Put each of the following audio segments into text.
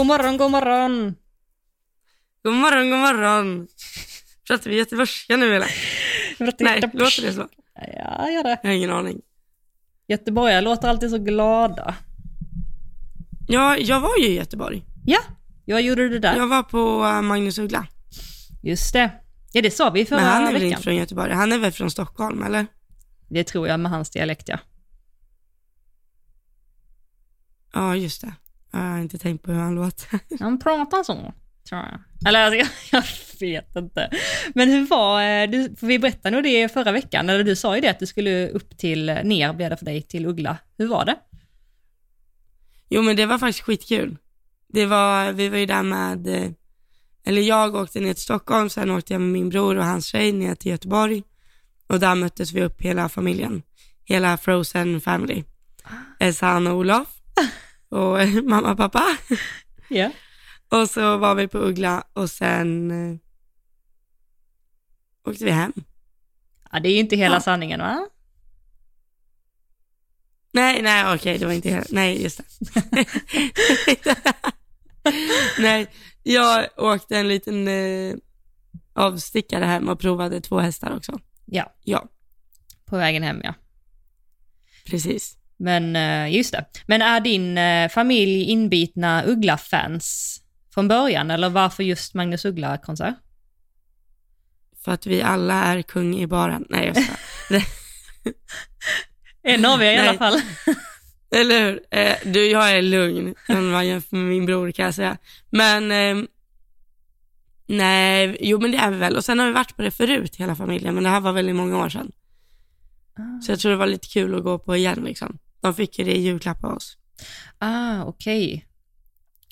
God morgon, god morgon. God morgon, god morgon. Pratar vi göteborgska nu eller? Nej, låter det så? Ja, gör det. Jag har ingen aning. Göteborgare låter alltid så glada. Ja, jag var ju i Göteborg. Ja, vad gjorde du där? Jag var på uh, Magnus Uggla. Just det. Ja, det sa vi förra Men han är väl veckan. inte från Göteborg? Han är väl från Stockholm, eller? Det tror jag med hans dialekt, ja. Ja, just det. Jag har inte tänkt på hur han låter. Han pratar så, tror jag. Eller alltså, jag, vet inte. Men hur var, eh, du, för vi berättade nog det förra veckan, eller du sa ju det att du skulle upp till, ner blev det för dig, till Uggla. Hur var det? Jo, men det var faktiskt skitkul. Det var, vi var ju där med, eh, eller jag åkte ner till Stockholm, sen åkte jag med min bror och hans tjej ner till Göteborg. Och där möttes vi upp hela familjen. Hela Frozen family. Elsa, Anna och Olof. Och mamma och pappa. Ja. Och så var vi på Uggla och sen eh, åkte vi hem. Ja, det är ju inte hela Ja. sanningen va? Nej, nej, okej, det var inte helt, nej, just det. nej, jag åkte en liten eh, avstickare hem och provade två hästar också. Ja, Ja, på vägen hem ja. precis. Men eh, just det. Men är din eh, familj inbitna Uggla-fans från början, eller varför just Magnus Uggla-konsert? För att vi alla är kung i baren. Nej, jag skojar. En av er i alla fall. Eller hur? Eh, du, jag är lugn om man jämför med min bror kan jag säga. Men, eh, nej, jo men det är vi väl. Och sen har vi varit på det förut, hela familjen, men det här var väldigt många år sedan. Så jag tror det var lite kul att gå på igen liksom. De fick ju det i julklapp av oss. Ah, okej.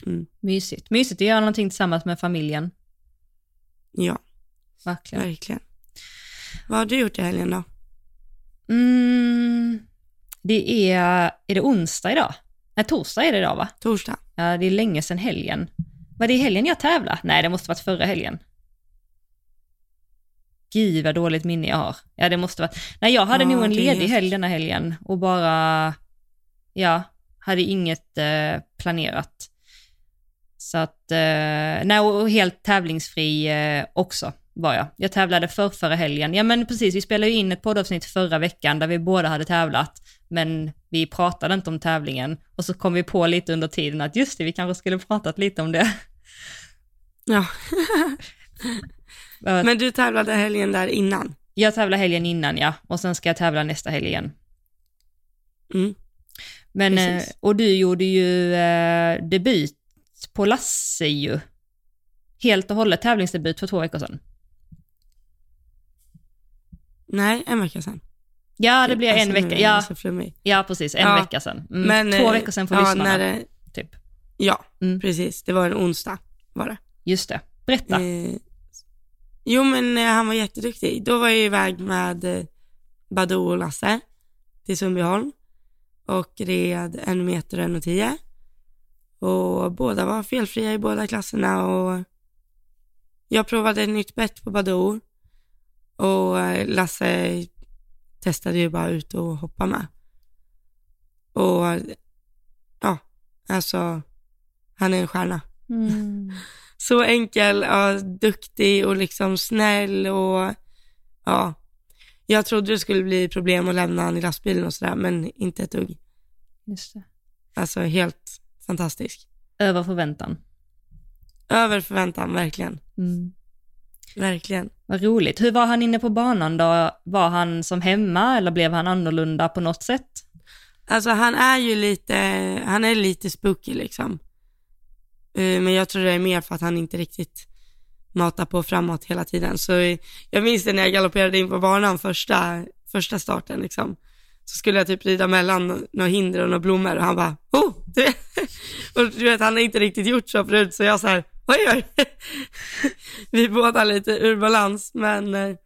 Mm. Mysigt. Mysigt att göra någonting tillsammans med familjen. Ja, Verkligen. verkligen. Vad har du gjort i helgen då? Mm, det är, är det onsdag idag? Nej, torsdag är det idag va? Torsdag? Ja, det är länge sedan helgen. Var det i helgen jag tävlade? Nej, det måste varit förra helgen. Gud vad dåligt minne jag har. Ja, det måste varit... Nej, jag hade Ja, nog en ledig helg denna helgen och bara, ja, hade inget eh, planerat. Så att, eh, nej, och helt tävlingsfri eh, också var jag. Jag tävlade för förra helgen. Ja men precis, vi spelade ju in ett poddavsnitt förra veckan där vi båda hade tävlat, men vi pratade inte om tävlingen. Och så kom vi på lite under tiden att just det, vi kanske skulle pratat lite om det. Ja. Men du tävlade helgen där innan? Jag tävlade helgen innan ja, och sen ska jag tävla nästa helg igen. Mm. Men, eh, Precis. och du gjorde ju eh, debut på Lasse ju. Helt och hållet tävlingsdebut för två veckor sedan. Nej, en vecka sedan. Ja, det blir en Alltså, nu vecka. Ja, ja precis. En Ja, vecka sedan. Mm. Men, två eh, veckor sedan för ja, lyssnarna. När det, Typ. ja, Mm. precis. Det var en onsdag var det. Just det. Berätta. Eh, jo, men eh, han var jätteduktig. Då var jag iväg med eh, Badou och Lasse till Sundbyholm och red en meter och en och tio. Och båda var felfria i båda klasserna och jag provade ett nytt bett på Badou och eh, Lasse testade ju bara ut och hoppa med. Och ja, alltså han är en stjärna. Mm. Så enkel, ja, duktig och liksom snäll och ja. Jag trodde det skulle bli problem att lämna han i lastbilen och sådär, men inte ett dugg. Just det. Alltså helt fantastisk. Över förväntan. Över förväntan, verkligen. Mm. Verkligen. Vad roligt. Hur var han inne på banan då? Var han som hemma eller blev han annorlunda på något sätt? Alltså han är ju lite, han är lite spooky liksom. Eh, Men jag tror det är mer för att han inte riktigt matar på framåt hela tiden. Så jag minns det när jag galopperade in på banan första, första starten liksom. Så skulle jag typ rida mellan några hinder och några blommor och han bara, oh! Du vet. Och du vet, han har inte riktigt gjort så förut så jag så här, oj oj. Vi båda lite ur balans men eh,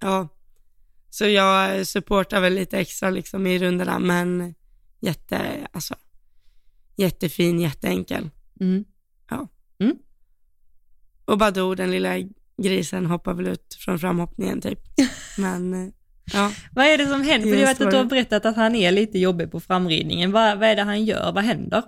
ja. Så jag supportar väl lite extra liksom i rundorna men jätte, alltså jättefin, jätteenkel. Mm. Och Badou, den lilla grisen, hoppar väl ut från framhoppningen typ. Men eh, ja, Vad är det som händer? För jag vet att du har berättat att han är lite jobbig på framridningen. Vad, vad är det han gör? Vad händer?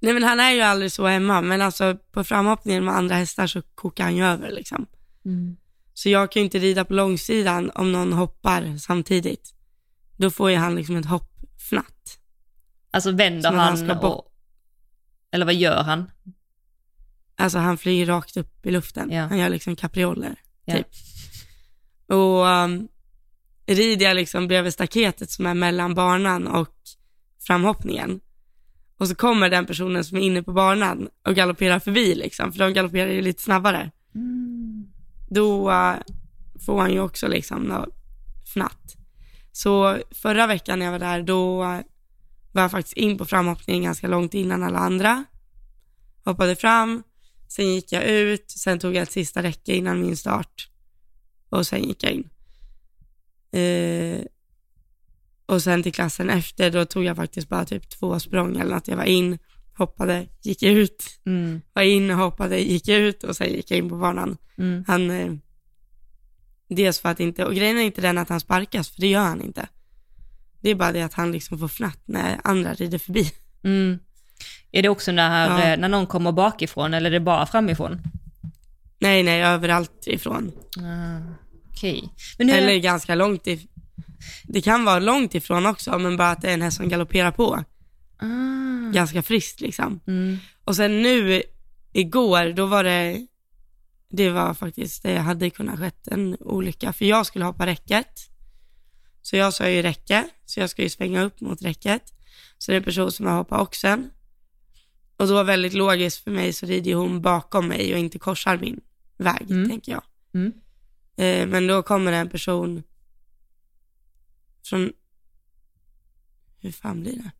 Nej men han är ju aldrig så hemma, men alltså på framhoppningen med andra hästar så kokar han ju över liksom. Mm. Så jag kan ju inte rida på långsidan om någon hoppar samtidigt. Då får ju han liksom ett hoppfnatt. Alltså vänder han han, och... Eller vad gör han? Alltså han flyger rakt upp i luften. Ja. Han gör liksom kaprioler, Ja. typ. Och um, rider jag liksom bredvid staketet som är mellan banan och framhoppningen. Och så kommer den personen som är inne på banan och galopperar förbi liksom, för de galopperar ju lite snabbare. Då uh, får han ju också liksom något fnatt. Så förra veckan när jag var där, då uh, var jag faktiskt in på framhoppningen ganska långt innan alla andra. Hoppade fram, sen gick jag ut, sen tog jag ett sista räcke innan min start och sen gick jag in. Eh, och sen till klassen efter, då tog jag faktiskt bara typ två språng eller något. Jag var in, hoppade, gick ut, Mm. var in, hoppade, gick ut och sen gick jag in på banan. Mm. Han, eh, dels för att inte, och grejen är inte den att han sparkas, för det gör han inte. Det är bara det att han liksom får fnatt när andra rider förbi. Mm. Är det också när, Ja. eh, när någon kommer bakifrån eller är det bara framifrån? Nej, nej, överallt ifrån. Ah. Men hur... Eller ganska långt if- Det kan vara långt ifrån också, men bara att det är en häst som galopperar på. Ah. Ganska friskt liksom. Mm. Och sen nu, igår, då var det, det var faktiskt, det hade kunnat skett en olycka, för jag skulle hoppa räcket. Så jag sa ju räcke, så jag ska ju svänga upp mot räcket. Så det är en person som har hoppat oxen. Och då var väldigt logiskt för mig så rider hon bakom mig och inte korsar min väg, Mm. tänker jag. Mm. Eh, men då kommer det en person från, hur fan blir det?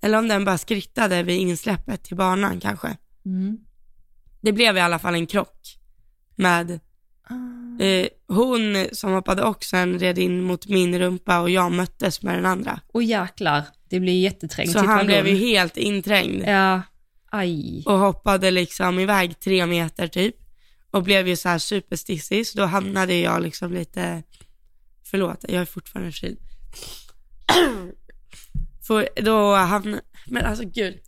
Eller om den bara skrittade vid insläppet till banan kanske. Mm. Det blev i alla fall en krock med. Eh, hon som hoppade oxen red in mot min rumpa och jag möttes med den andra. Och jäklar, det blir jätteträngt Så han blev ju helt inträngd Ja, aj. och hoppade liksom iväg tre meter typ och blev ju så här superstissig så då hamnade jag liksom lite, förlåt jag är fortfarande förkyld. För då hamnade, men alltså gud,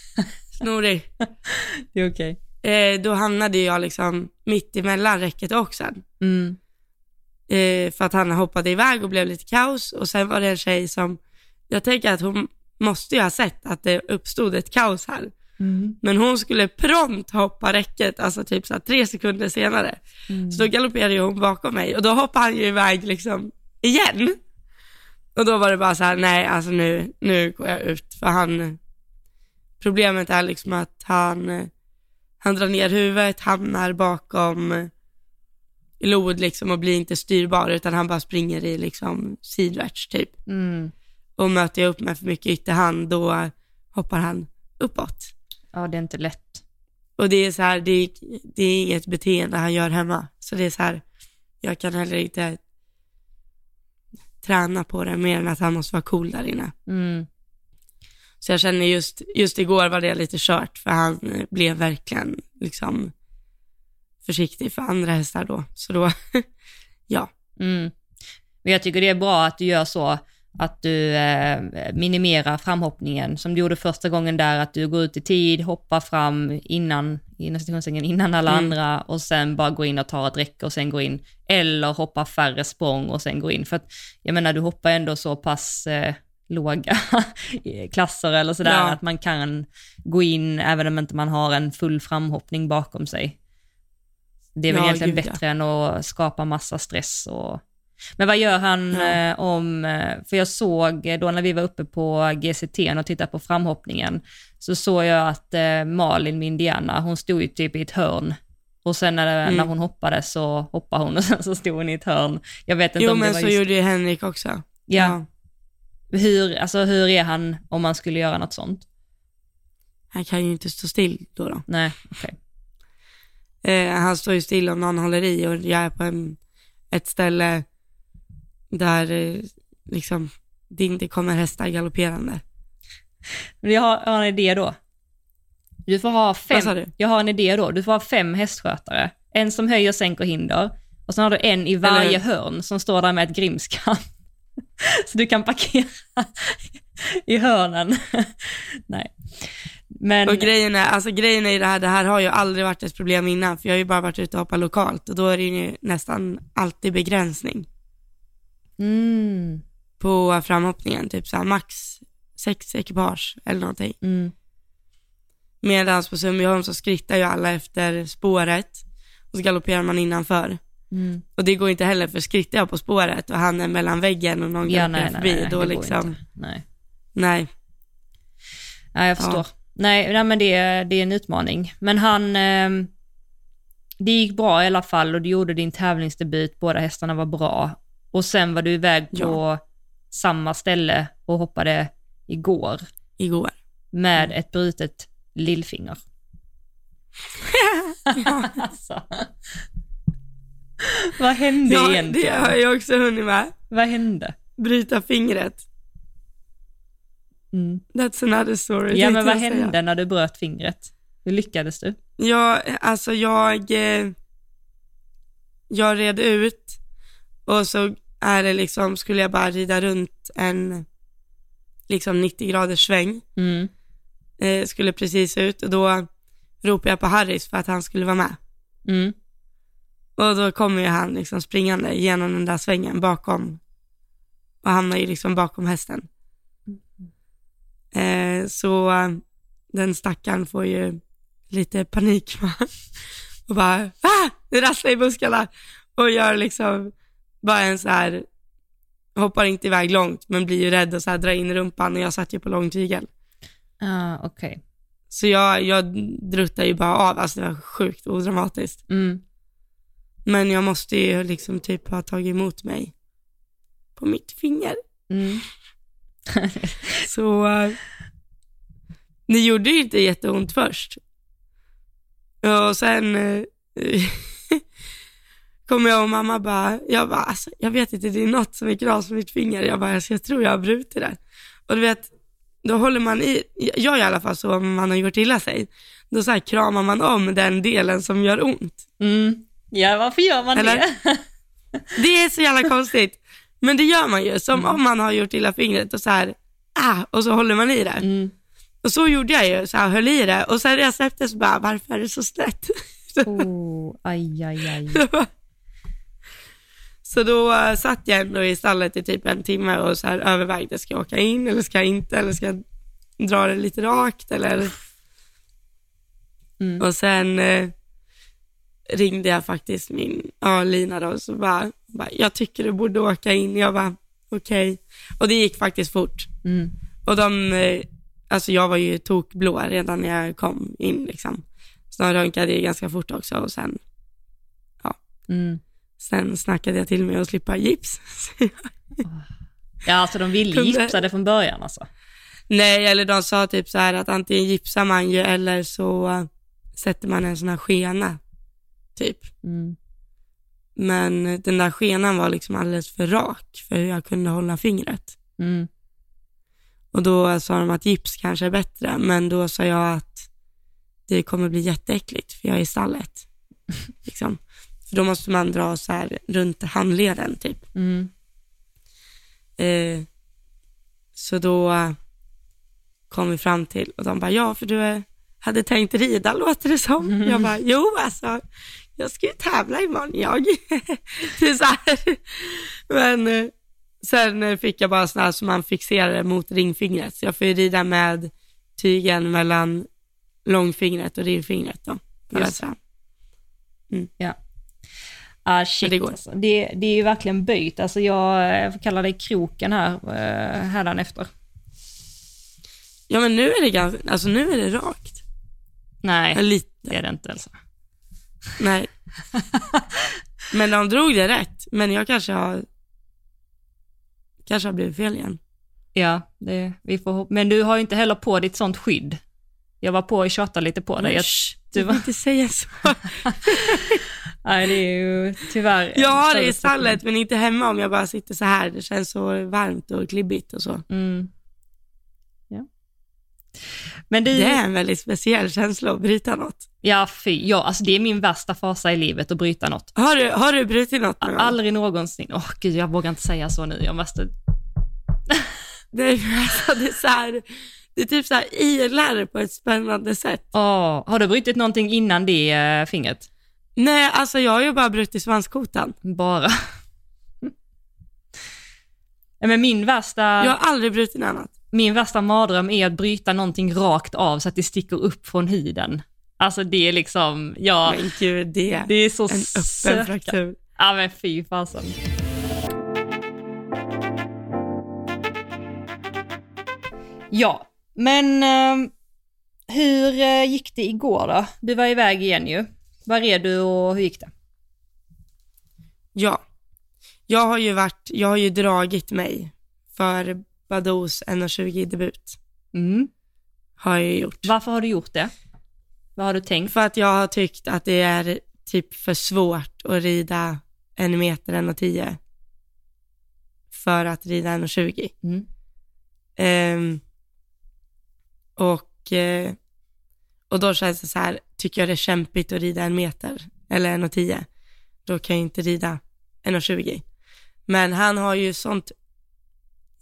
snorig. Det är okej. Eh, då hamnade jag liksom mitt emellan räcket och oxen. Mm. eh, för att han hoppade iväg och blev lite kaos och sen var det en tjej som, jag tänker att hon måste ju ha sett att det uppstod ett kaos här. Mm. Men hon skulle prompt hoppa räcket, alltså typ så tre sekunder senare. Mm. Så då galopperade hon bakom mig och då hoppade han ju iväg liksom igen. Och då var det bara så här, nej alltså nu, nu går jag ut för han, problemet är liksom att han, eh, han drar ner huvudet, hamnar bakom lod liksom och blir inte styrbar utan han bara springer i liksom sidvärts typ. Mm. Och möter jag upp med för mycket ytterhand då hoppar han uppåt. Ja, det är inte lätt. Och det är så här, det är, det är inget beteende han gör hemma. Så det är så här, jag kan heller inte träna på det mer än att han måste vara cool där inne. Mm. Så jag känner just, just igår var det lite kört för han blev verkligen liksom försiktig för andra hästar då. Så då, ja. Mm. Men jag tycker det är bra att du gör så, att du eh, minimerar framhoppningen som du gjorde första gången där, att du går ut i tid, hoppar fram innan, citationstecken, innan alla Mm. andra och sen bara går in och tar ett räcke och sen går in. Eller hoppar färre språng och sen går in. För att jag menar, du hoppar ändå så pass eh, låga klasser eller sådär, Ja. att man kan gå in även om inte man har en full framhoppning bakom sig. Det är väl Ja, egentligen gud, ja. bättre än att skapa massa stress och men vad gör han Ja. eh, om, eh, för jag såg då när vi var uppe på GCT och tittade på framhoppningen, så såg jag att eh, Malin, min Indiana, hon stod ju typ i ett hörn. Och sen när, Mm. när hon hoppade så hoppade hon och sen så stod hon i ett hörn. Jag vet inte Jo om det men var så just... gjorde ju Henrik också. Ja. Hur, alltså, hur är han om man skulle göra något sånt? Han kan ju inte stå still då. då. Nej, okej. Eh, han står ju still om någon håller i och jag är på en, ett ställe där eh, liksom det inte kommer hästar galopperande. Men jag har, jag har en idé då. Du får ha fem, Vad sa du? jag har en idé då. Du får ha fem hästskötare. En som höjer, sänker hinder. Och sen har du en i varje Eller- hörn som står där med ett grimskall. Så du kan parkera i hörnen. Nej. Men, Och grejen är, alltså grejen är det här, det här har ju aldrig varit ett problem innan, för jag har ju bara varit ute och hoppat lokalt och då är det ju nästan alltid begränsning mm, på framhoppningen, typ så här max sex ekipage eller någonting. mm, Medan på Sundbyholm så skrittar ju alla efter spåret och så galopperar man innanför. Mm. Och det går inte heller för skrittar jag på spåret och han är mellan väggen och någon Ja, nej, nej, förbi, nej, då liksom, inte. Nej. nej. Nej, jag förstår. Nej, nej, men det, är- det är en utmaning. Men han... ehm, det gick bra i alla fall och du gjorde din tävlingsdebut, båda hästarna var bra. Och sen var du iväg på samma ställe och hoppade igår Igår. med Mm. ett brutet lillfinger. alltså. Vad hände Ja, det egentligen? har jag också hunnit med. Vad hände? Bryta fingret. Mm. That's another story. Ja, men vad jag säga. hände när du bröt fingret? Hur lyckades du? Ja, alltså jag, eh, jag red ut och så är det liksom, skulle jag bara rida runt en liksom 90 graders sväng, Mm. eh, skulle precis ut och då ropade jag på Harris för att han skulle vara med. Mm. Och då kommer ju han liksom springande genom den där svängen bakom och hamnar ju liksom bakom hästen. Eh, så eh, den stackaren får ju lite panik och bara ah! det rasslar i buskarna och gör liksom bara en så här hoppar inte iväg långt men blir ju rädd och så här drar in rumpan och jag satt ju på lång tygel. Ah, okej. Så jag, jag druttar ju bara av, alltså det var sjukt odramatiskt. Mm. Men jag måste ju liksom typ ha tagit emot mig på mitt finger. Mm. Så eh, det gjorde ju inte jätteont först. Och sen eh, kom jag och mamma bara, jag bara, alltså, jag vet inte, det är något som är kras på mitt finger. Jag bara, alltså, jag tror jag har brutit det. Och du vet, då håller man i, jag i alla fall så om man har gjort illa sig, då så här kramar man om den delen som gör ont. Mm. Ja, varför gör man Eller? det? Det är så jävla konstigt. Men det gör man ju, som om man har gjort illa fingret och så här, ah, och så håller man i det. Mm. Och så gjorde jag ju, så här, höll i det och sen reste efter så bara, varför är det så snett? Oh, aj, aj, aj. så då uh, satt jag ändå i stallet i typ en timme och så här övervägde, ska jag åka in eller ska jag inte, eller ska jag dra det lite rakt eller? Mm. Och sen eh, ringde jag faktiskt min, ja Lina då, så bara, bara, jag tycker du borde åka in. Jag bara, okej. Och det gick faktiskt fort. Mm. Och de, eh, alltså jag var ju tokblå redan när jag kom in liksom. Så de röntgade ju ganska fort också och sen, Mm. sen snackade jag till mig att slippa gips. Ja, alltså de ville gipsa det från början alltså. Nej, eller de sa typ så här att antingen gipsar man ju eller så eh, sätter man en sån här skena, typ. Mm. Men den där skenan var liksom alldeles för rak för hur jag kunde hålla fingret. Mm. Och då sa de att gips kanske är bättre, men då sa jag att det kommer bli jätteäckligt för jag är i stallet. liksom. För då måste man dra så här runt handleden typ. Mm. Eh, så då kom vi fram till och de bara, ja för du eh, hade tänkt rida låter det som. Jag bara, jo alltså, jag ska ju tävla imorgon jag. det är så här. Men eh, sen eh, fick jag bara sån här som man fixerade mot ringfingret. Så jag får ju rida med tygen mellan långfingret och ringfingret då. Just vänstra. Ah, shit, det går. Alltså. Det, det är ju verkligen böjt. Alltså jag, jag får kalla det kroken här, eh, hädanefter. Ja men nu är det ganska, alltså nu är det rakt. Nej, Lite. det är det inte alltså. Nej. Men de drog det rätt. Men jag kanske har, kanske har blivit fel igen. Ja, det, vi får Men du har ju inte heller på ditt sånt skydd. Jag var på och tjatade lite på dig. Jag, Shh, du var- inte säga så. nej, det är ju tyvärr... Jag har det i stallet men inte hemma om jag bara sitter så här. Det känns så varmt och klibbigt och så. Mm. Men du, Det är en väldigt speciell känsla att bryta något. ja fy, ja, alltså det är min värsta fasa i livet att bryta något. Har du, har du brutit något gång? Aldrig någonsin. Åh gud, jag vågar inte säga så nu. Jag måste... Nej, men alltså det är så här, det är typ så här ilar på ett spännande sätt. Åh, har du brutit någonting innan det eh, fingret? Nej, alltså jag har ju bara brutit svanskotan. Bara. Men min värsta, Jag har aldrig brutit något annat. Min värsta mardröm är att bryta någonting rakt av så att det sticker upp från huden. Alltså det är liksom, ja, Men gud, det, det är så en öppen fraktur. Ja men fy fasen. Ja, men eh, hur gick det igår då? Du var iväg igen ju. Var redo och hur gick det? Ja, jag har ju varit, jag har ju dragit mig för Badoos 1,20 debut. Mm. Har jag gjort. Varför har du gjort det? Vad har du tänkt? För att jag har tyckt att det är typ för svårt att rida en meter 1,10 för att rida 1,20. Mm. Ehm, och, eh, och då känns det så här, tycker jag det är kämpigt att rida en meter eller 1,10, då kan jag inte rida 1,20. Men han har ju sånt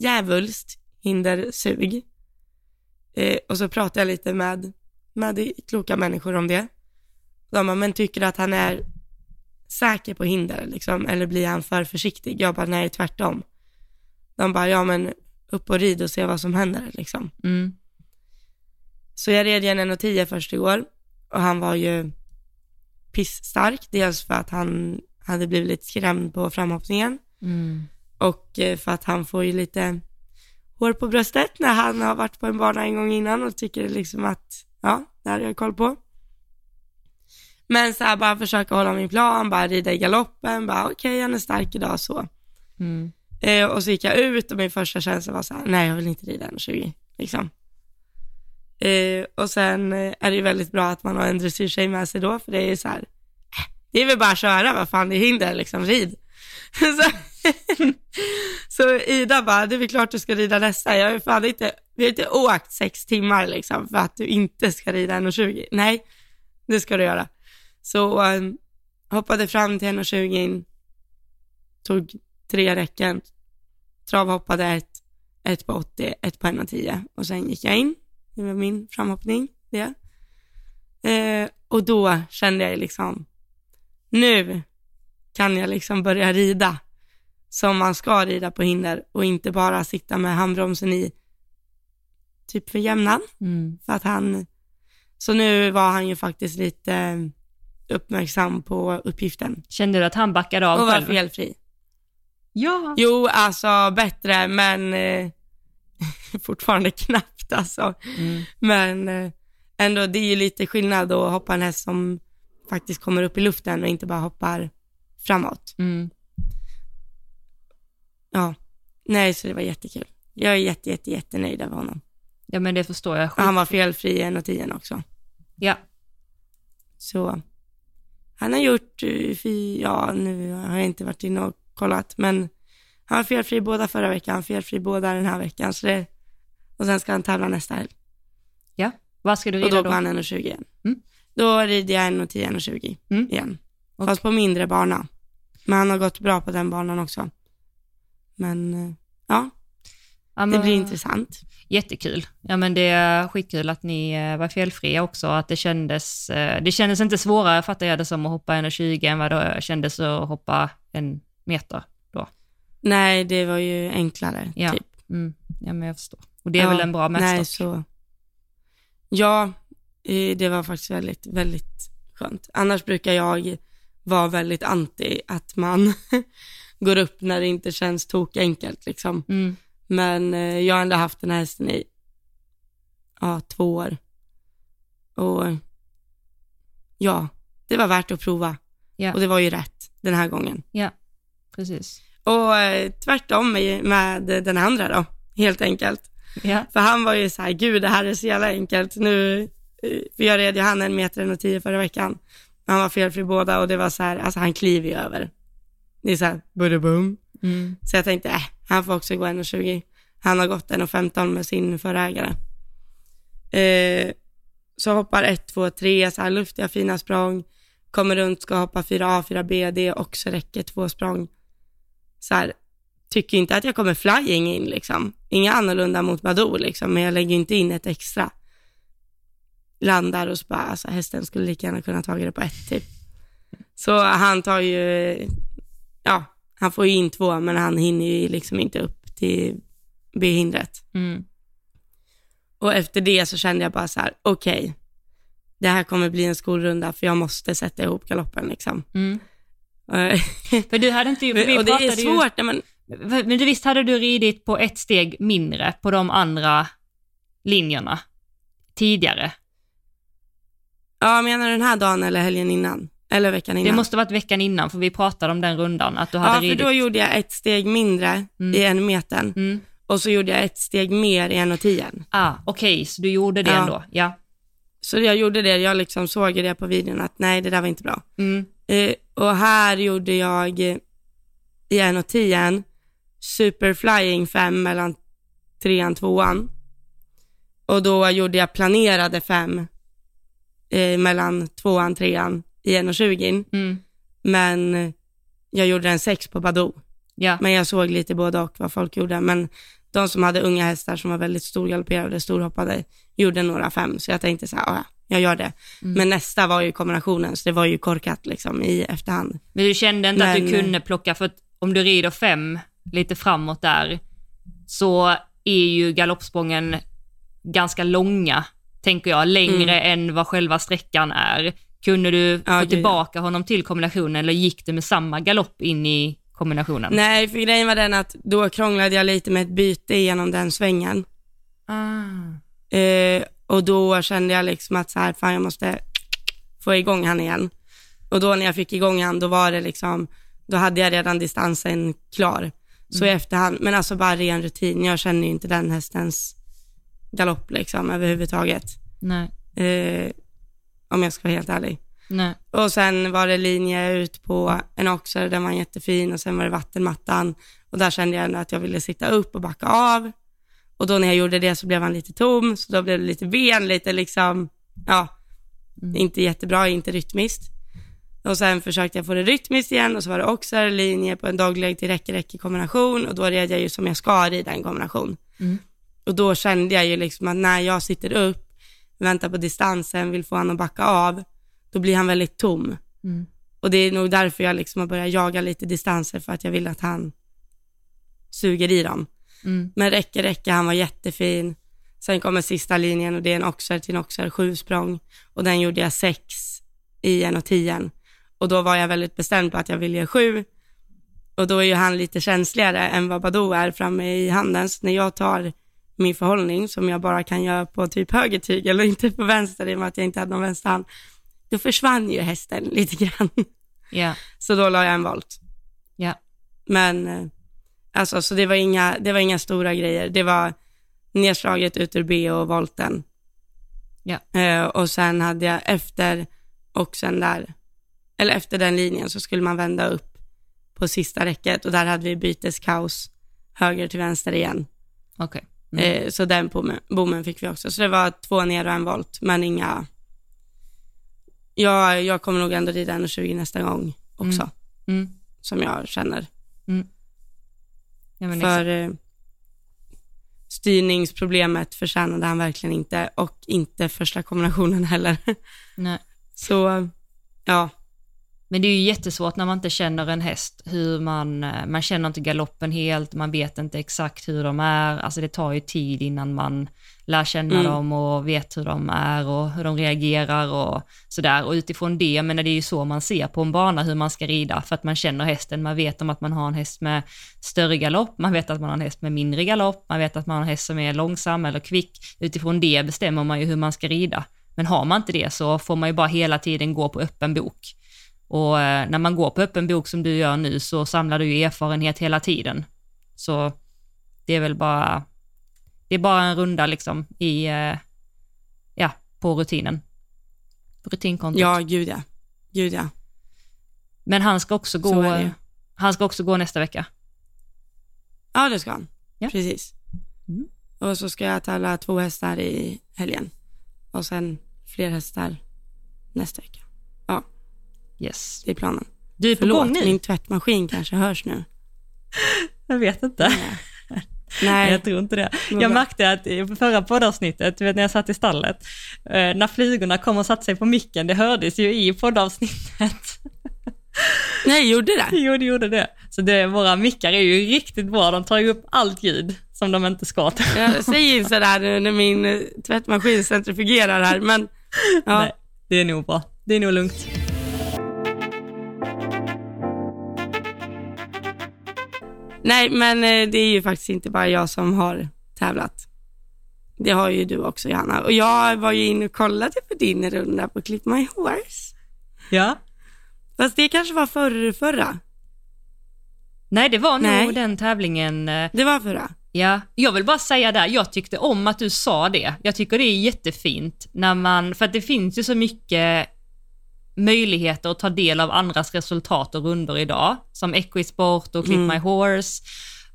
djävulskt hindersug. Eh, och så pratade jag lite med, med kloka människor om det. De bara, men tycker du att han är säker på hinder liksom, eller blir han för försiktig? Jag bara, nej tvärtom. De bara, ja men upp och rid och se vad som händer liksom. Mm. Så jag red igen 1,10 först igår och han var ju pissstark, dels för att han hade blivit lite skrämd på framhoppningen Mm. Och eh, för att han får ju lite hår på bröstet när han har varit på en bana en gång innan och tycker liksom att, ja, det här har jag koll på. Men så här bara försöka hålla min plan, bara rida i galoppen, bara okej, okay, han är stark idag så. Mm. Eh, och så gick jag ut och min första känsla var så här, nej jag vill inte rida 1,20 liksom. Eh, och sen eh, är det ju väldigt bra att man har en dressyrtjej med sig då, för det är ju så här, eh, det är väl bara att köra, vad fan det är hinder liksom, rid. så, så Ida bara, det är väl klart du ska rida nästa, jag har fan inte, vi har inte åkt sex timmar liksom för att du inte ska rida 1,20. Nej, det ska du göra. Så um, hoppade fram till 1,20, tog tre räcken, travhoppade ett, ett på 80, ett på 1,10 och sen gick jag in. Det var min framhoppning, det. Eh, och då kände jag liksom, nu kan jag liksom börja rida som man ska rida på hinder och inte bara sitta med handbromsen i typ för jämnan. Mm. För att han, så nu var han ju faktiskt lite uppmärksam på uppgiften Kände du att han backade av och var felfri. Ja. Jo, alltså bättre, men eh, fortfarande knappt alltså. Mm. Men eh, ändå, det är ju lite skillnad att hoppa en häst som faktiskt kommer upp i luften och inte bara hoppar framåt. Mm. Ja, nej, så det var jättekul. Jag är jätte, jätte, jättenöjd över honom. Ja men det förstår jag. Och han var felfri i en och tio också. Ja. Så han har gjort, eh, ja nu har jag inte varit inne och kollat, men han var felfri båda förra veckan, felfri båda den här veckan. Så det, och sen ska han tävla nästa helg. Ja. Vad ska du Och rida då då? går han 1,20 igen. Mm. Då rider jag 1,10, 1,20 Mm. igen. Och- Fast på mindre bana. Men han har gått bra på den banan också. Men eh, ja, Ja, det men- blir intressant. Jättekul. Ja men det är skitkul att ni eh, var felfria också, att det kändes, eh, det kändes inte svårare fattar jag det som att hoppa 1,20 än vad det kändes att hoppa en meter då. Nej, det var ju enklare. Ja. Typ. Mm. Ja men jag förstår. Och det är Ja, väl en bra Nej, mätstock? så. Ja, det var faktiskt väldigt, väldigt skönt. Annars brukar jag vara väldigt anti att man går upp när det inte känns tokenkelt liksom. Mm. Men eh, jag har ändå haft den här hästen i ja, två år. Och ja, det var värt att prova. Ja. Och det var ju rätt den här gången. Ja, precis. Och eh, tvärtom med, med den andra då, helt enkelt. Ja. För han var ju så här, gud det här är så jävla enkelt. Nu, eh, för jag red ju han en meter och tio förra veckan. Han var felfri båda och det var så här, alltså han kliver ju över. Det är så här, budabum. Mm. Så jag tänkte, äh, han får också gå 1,20. Han har gått 1,15 med sin förra ägare. Eh, så hoppar 1, 2, 3, så här luftiga fina språng. Kommer runt, ska hoppa 4A, 4B, det också räcker två språng. Så här, tycker inte att jag kommer flying in liksom. Inga annorlunda mot Badoo liksom, men jag lägger inte in ett extra. Landar och så bara, alltså hästen skulle lika gärna kunna tagit det på ett typ. Så han tar ju, ja, han får ju in två, men han hinner ju liksom inte upp till B-hindret. Mm. Och efter det så kände jag bara så här, okej, okay, det här kommer bli en skolrunda för jag måste sätta ihop galoppen liksom. Mm. för du hade inte, vi och det är svårt ju, man... Men du visst hade du ridit på ett steg mindre på de andra linjerna tidigare? Ja, menar du den här dagen eller helgen innan? Eller veckan innan? Det måste varit veckan innan, för vi pratade om den rundan, att du hade Ja, ridit. för då gjorde jag ett steg mindre Mm. i en metern Mm. och så gjorde jag ett steg mer i en och tio. Ah, okej, så du gjorde det Ja. ändå? Ja. Så jag gjorde det, jag liksom såg det på videon att nej, det där var inte bra. Mm. Eh, och här gjorde jag i en och tio superflying fem mellan trean och tvåan. Och då gjorde jag planerade fem eh, mellan tvåan trean i en och tjugo. Mm. Men jag gjorde en sex på Badoo. Ja. Men jag såg lite både och vad folk gjorde. Men de som hade unga hästar som var väldigt storgalopperade, storhoppade, gjorde några fem. Så jag tänkte så här, "Ah, ja, jag gör det. Mm. Men nästa var ju kombinationen, så det var ju korkat liksom i efterhand. Men du kände inte att du Men- kunde plocka, för om du rider fem lite framåt där, så är ju galoppsprången ganska långa, tänker jag, längre än vad själva sträckan är. Kunde du Mm. Ja, få gud, tillbaka honom till kombinationen eller gick det med samma galopp in i kombinationen? Nej, för grejen var den att då krånglade jag lite med ett byte genom den svängen. Ah. Eh, och då kände jag liksom att så här, fan jag måste få igång han igen. Och då när jag fick igång han, då var det liksom, då hade jag redan distansen klar. Så i efterhand, men alltså bara ren rutin. Jag känner ju inte den hästens galopp liksom överhuvudtaget. Nej, Eh, om jag ska vara helt ärlig. nej. Och sen var det linje ut på en oxer, den var jättefin och sen var det vattenmattan och där kände jag ändå att jag ville sitta upp och backa av. Och då när jag gjorde det så blev han lite tom, så då blev det lite ben, lite liksom, ja, Mm. inte jättebra, inte rytmiskt. Och sen försökte jag få det rytmiskt igen och så var det oxer, linje på en dagleg till räcke-räcke kombination och då red jag ju som jag ska rida en kombination. Mm. Och då kände jag ju liksom att när jag sitter upp, väntar på distansen, vill få han att backa av, då blir han väldigt tom. Mm. Och det är nog därför jag liksom har börjat jaga lite distanser, för att jag vill att han suger i dem. Mm. Men räcke, räcke, han var jättefin. Sen kommer sista linjen och det är en oxer till en oxer, sju språng. Och den gjorde jag sex i en och tien. Och då var jag väldigt bestämd på att jag ville ge sju. Och då är ju han lite känsligare än vad Badoo är framme i handen. Så när jag tar min förhållning, som jag bara kan göra på typ höger tygel och inte på vänster i och med att jag inte hade någon vänsterhand, då försvann ju hästen lite grann. Ja, Så då la jag en volt. ja. Men eh, alltså, så det var, inga, det var inga stora grejer. Det var nedslaget ut ur B och volten. Ja. Eh, och sen hade jag efter och sen där, eller efter den linjen så skulle man vända upp på sista räcket och där hade vi byteskaos höger till vänster igen. Okej. Mm. Eh, så den bommen, fick vi också. Så det var två ner och en volt, men inga... Jag, jag kommer nog ändå rida 1,20 nästa gång också, Mm. som jag känner. Ja, men För eh, styrningsproblemet förtjänade han verkligen inte och inte första kombinationen heller. Nej. Så ja, Men det är ju jättesvårt när man inte känner en häst, hur man, eh, man känner inte galoppen helt, man vet inte exakt hur de är, alltså det tar ju tid innan man lär känna Mm. dem och vet hur de är och hur de reagerar och sådär. Och utifrån det, menar det är ju så man ser på en bana hur man ska rida, för att man känner hästen, man vet om att man har en häst med större galopp, man vet att man har en häst med mindre galopp, man vet att man har en häst som är långsam eller kvick. Utifrån det bestämmer man ju hur man ska rida. Men har man inte det så får man ju bara hela tiden gå på öppen bok. Och eh, när man går på öppen bok som du gör nu så samlar du ju erfarenhet hela tiden. Så det är väl bara, det är bara en runda liksom i, eh, ja, på rutinen. Rutinkontot. ja gud ja. Gud ja. Men han ska också Så gå, han ska också gå nästa vecka. Ja det ska han. Ja. Precis. Mm. Och så ska jag tävla två hästar i helgen. Och sen fler hästar nästa vecka. Yes. Det är planen. Du är på Förlåt, gång nu? min tvättmaskin kanske hörs nu. Jag vet inte. Nej. Jag tror inte det. Jag märkte att i förra poddavsnittet, du vet när jag satt i stallet, eh, när flygorna kom och satte sig på micken, det hördes ju i poddavsnittet. Nej, gjorde det? jo, det gjorde det. Så det, våra mickar är ju riktigt bra, de tar ju upp allt ljud som de inte ska ta. Jag säger sådär nu när min tvättmaskin centrifugerar här, men ja. Nej, det är nog bra. Det är nog lugnt. Nej, men eh, det är ju faktiskt inte bara jag som har tävlat. Det har ju du också Johanna. Och jag var ju inne och kollade på din runda på Clip My Horse. Ja. Fast det kanske var förr, förra. Nej, det var Nej. nog den tävlingen. eh, Det var förra. Ja, jag vill bara säga där, jag tyckte om att du sa det. Jag tycker det är jättefint när man, för att det finns ju så mycket möjligheter att ta del av andras resultat och runder idag, som Equisport och Clip My Horse.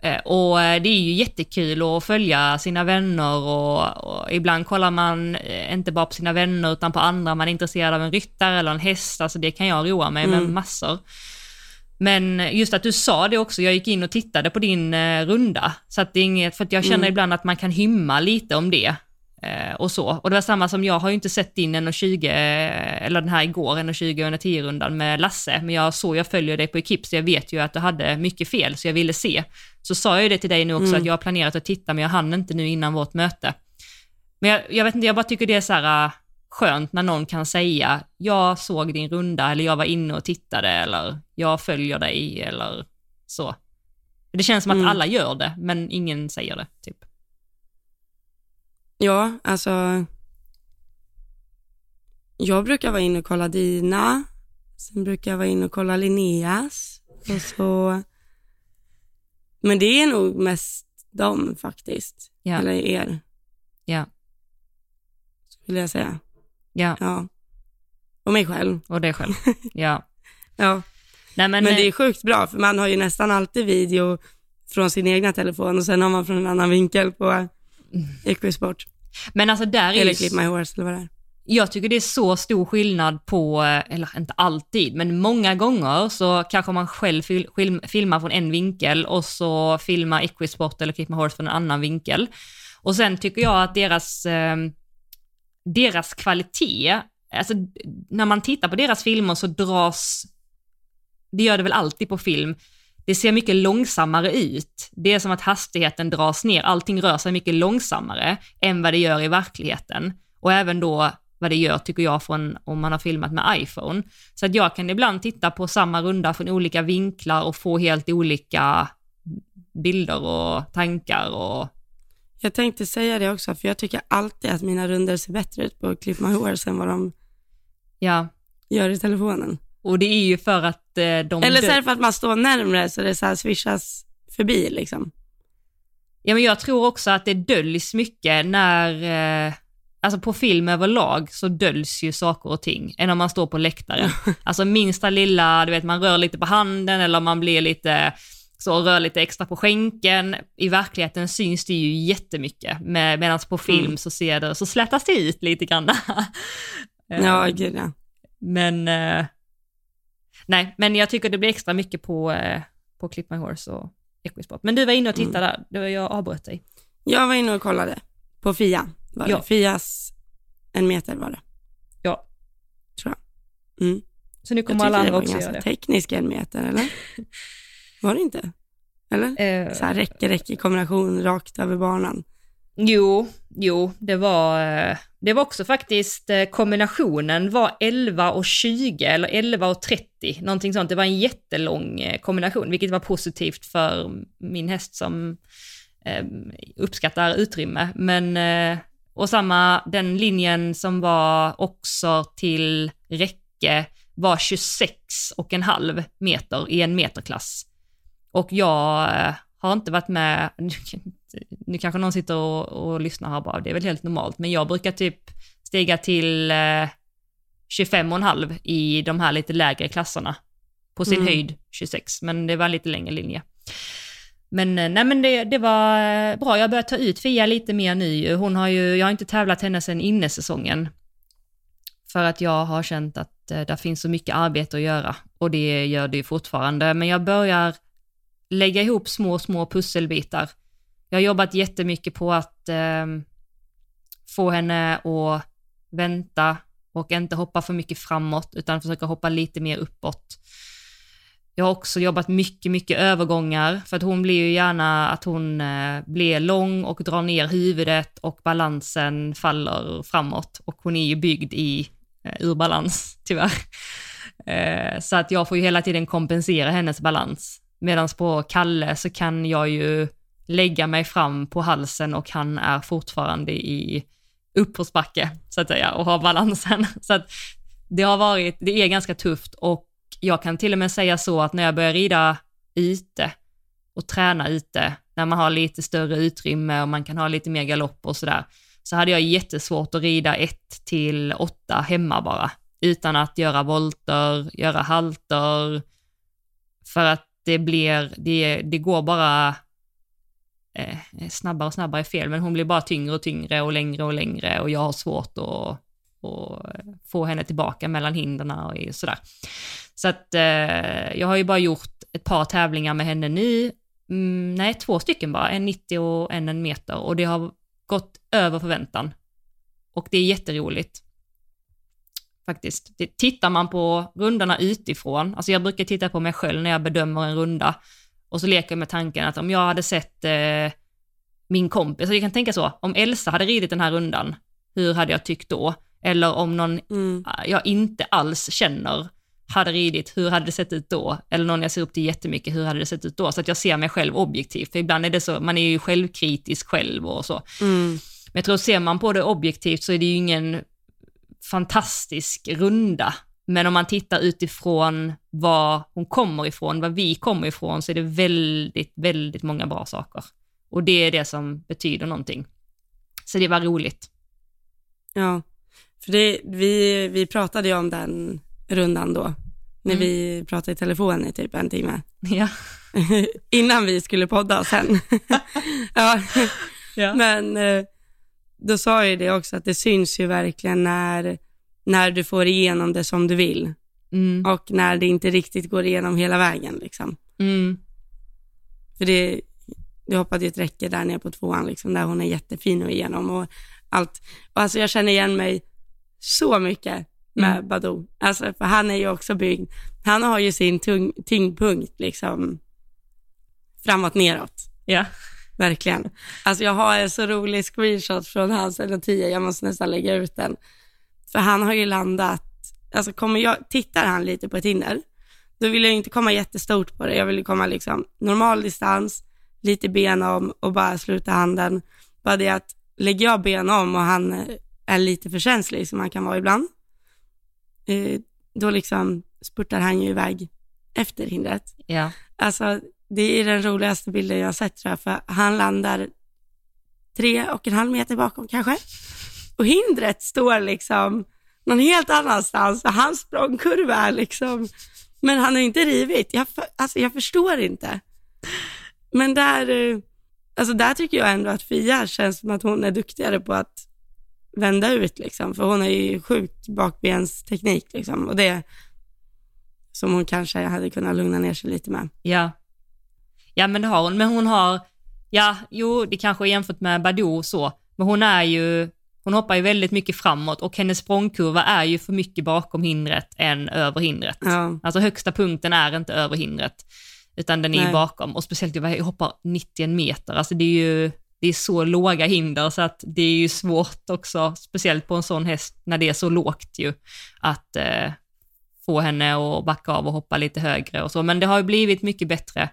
Eh, Och eh, det är ju jättekul att följa sina vänner och, och ibland kollar man eh, inte bara på sina vänner utan på andra, man är intresserad av en ryttare eller en häst, alltså det kan jag roa mig med massor. Men just att du sa det också, jag gick in och tittade på din runda, så att det är inget, för jag känner ibland att man kan hymma lite om det. Eh, och så. Och det var samma som, jag har ju inte sett din 1.20, eh, eller den här igår, 1.20 och 10 rundan med Lasse, men jag såg, jag följer dig på Ekip, så jag vet ju att du hade mycket fel, så jag ville se. Så sa jag ju det till dig nu också, att jag har planerat att titta, men jag hann inte nu innan vårt möte. Men jag, jag vet inte, jag bara tycker det är så här äh, skönt när någon kan säga, jag såg din runda, eller jag var inne och tittade, eller jag följer dig, eller så. Det känns som att Mm. alla gör det, men ingen säger det, typ. Ja, alltså. Jag brukar vara inne och kolla dina. Sen brukar jag vara inne och kolla Linneas. Och så. Men det är nog mest dem faktiskt. Ja. Eller er, Ja, skulle jag säga. ja, Ja. Och mig själv. och det själv. Ja. Ja. Nej men, Men eh, det är sjukt bra, för man har ju nästan alltid video från sin egna telefon och sen har man från en annan vinkel på Equisport. men alltså där är Eller ju, Clip My Horse eller vad det är. jag tycker det är så stor skillnad på, eller inte alltid, men många gånger så kanske man själv fil, film, filmar från en vinkel och så filmar Equisport eller Keep My Horse från en annan vinkel. Och sen tycker jag att deras, eh, deras kvalitet, alltså när man tittar på deras filmer så dras, det gör det väl alltid på film, det ser mycket långsammare ut. Det är som att hastigheten dras ner, allting rör sig mycket långsammare än vad det gör i verkligheten. Och även då vad det gör tycker jag från om man har filmat med iPhone. Så att jag kan ibland titta på samma runda från olika vinklar och få helt olika bilder och tankar och Jag tänkte säga det också, för jag tycker alltid att mina runder ser bättre ut på Clip My Horse än vad de ja, gör i telefonen. Och det är ju för att eh, de... Eller så är det för att man står närmre så det så här swishas förbi liksom. Ja, men jag tror också att det döljs mycket när, eh, alltså på film överlag så döljs ju saker och ting än om man står på läktaren. alltså minsta lilla, du vet man rör lite på handen eller man blir lite så rör lite extra på skänken. I verkligheten syns det ju jättemycket, med, medan på film Mm. så ser det, så slätas det ut lite grann. Eh, Ja, gud ja. Men, eh, nej, men jag tycker det blir extra mycket på, eh, på Clip My Horse och Equisport. Men du var inne och Mm. tittade där, det var jag avbröt dig. Jag var inne och kollade på Fia. Var Ja. det. Fias en meter var det. Ja. Tror jag. Mm. Så nu Jag kommer alla det andra var också göra det. teknisk en meter, eller? Var det inte? Eller? Eh, Så här räcke, räcke, kombination rakt över banan jo, jo, det var, eh, det var också faktiskt, eh, kombinationen var 11 och 20 eller 11 och 30, någonting sånt. Det var en jättelång eh, kombination, vilket var positivt för min häst som eh, uppskattar utrymme. Men, eh, och samma, den linjen som var också till räcke var 26 och en halv meter i en meterklass. Och jag eh, har inte varit med, nu kanske någon sitter och, och lyssnar här bara, det är väl helt normalt, men jag brukar typ stiga till eh, 25 och en halv i de här lite lägre klasserna. På sin Mm. höjd 26, men det var en lite längre linje. Men eh, nej men det, det var eh, bra, jag har börjat ta ut Fia lite mer nu. Hon har ju, jag har inte tävlat henne sedan innesäsongen. För att jag har känt att eh, där finns så mycket arbete att göra. Och det gör det ju fortfarande. Men jag börjar lägga ihop små, små pusselbitar. Jag har jobbat jättemycket på att eh, få henne att vänta och inte hoppa för mycket framåt utan försöka hoppa lite mer uppåt. Jag har också jobbat mycket, mycket övergångar för att hon blir ju gärna att hon eh, blir lång och drar ner huvudet och balansen faller framåt och hon är ju byggd i eh, ur balans tyvärr. Eh, så att jag får ju hela tiden kompensera hennes balans. Medan på Kalle så kan jag ju lägga mig fram på halsen och han är fortfarande i uppförsbacke så att säga och har balansen. Så att det har varit, det är ganska tufft och jag kan till och med säga så att när jag börjar rida ute och träna ute, när man har lite större utrymme och man kan ha lite mer galopp och sådär, så hade jag jättesvårt att rida ett till åtta hemma bara, utan att göra volter, göra halter, för att det blir, det, det går bara Eh, eh, snabbare och snabbare är fel, men hon blir bara tyngre och tyngre och längre och längre och jag har svårt att, och eh, få henne tillbaka mellan hinderna och sådär. Så att eh, jag har ju bara gjort ett par tävlingar med henne nu, mm, nej två stycken bara, en 90 och en en meter och det har gått över förväntan. Och det är jätteroligt. Faktiskt. Det, tittar man på rundorna utifrån, alltså jag brukar titta på mig själv när jag bedömer en runda och så leker jag med tanken att om jag hade sett eh, min kompis, alltså jag kan tänka så, om Elsa hade ridit den här rundan, hur hade jag tyckt då? Eller om någon mm. jag inte alls känner hade ridit, hur hade det sett ut då? Eller någon jag ser upp till jättemycket, hur hade det sett ut då? Så att jag ser mig själv objektivt, för ibland är det så, man är ju självkritisk själv och så. Mm. Men jag tror, ser man på det objektivt så är det ju ingen fantastisk runda, men om man tittar utifrån var hon kommer ifrån, var vi kommer ifrån, så är det väldigt, väldigt många bra saker. Och det är det som betyder någonting. Så det var roligt. Ja, för det, vi, vi pratade ju om den rundan då, när mm. vi pratade i telefon i typ en timme. Ja. Innan vi skulle podda sen. ja. ja. Men eh, då sa jag det också att det syns ju verkligen när när du får igenom det som du vill. Mm. Och när det inte riktigt går igenom hela vägen liksom. Mm. För det, det hoppade ju ett räcke där nere på tvåan liksom, där hon är jättefin och igenom och allt. Och alltså jag känner igen mig så mycket med mm. Badou. Alltså för han är ju också byggd, han har ju sin tung, tyngdpunkt liksom framåt neråt. Ja. Verkligen. Alltså jag har en så rolig screenshot från hans 10, jag måste nästan lägga ut den. För han har ju landat, alltså kommer jag, tittar han lite på ett hinder, då vill jag inte komma jättestort på det. Jag vill komma liksom normal distans, lite ben om och bara sluta handen. Bara det att lägger jag ben om och han är lite för känslig som han kan vara ibland, eh, då liksom spurtar han ju iväg efter hindret. Ja. Alltså det är den roligaste bilden jag har sett tror jag, för han landar tre och en halv meter bakom kanske och hindret står liksom någon helt annanstans och hans språngkurva är liksom, men han har inte rivit. Jag, alltså jag förstår inte. Men där, eh, alltså där tycker jag ändå att Fia känns som att hon är duktigare på att vända ut liksom, för hon har ju sjukt bakbensteknik liksom och det som hon kanske hade kunnat lugna ner sig lite med. Ja, ja men det har hon, men hon har, ja, jo, det kanske är jämfört med Badou så, men hon är ju, hon hoppar ju väldigt mycket framåt och hennes språngkurva är ju för mycket bakom hindret än över hindret. Ja. Alltså högsta punkten är inte över hindret, utan den är Nej. bakom. Och speciellt jag hoppar 91 meter, alltså det är ju det är så låga hinder så att det är ju svårt också, speciellt på en sån häst när det är så lågt ju, att eh, få henne att backa av och hoppa lite högre och så. Men det har ju blivit mycket bättre.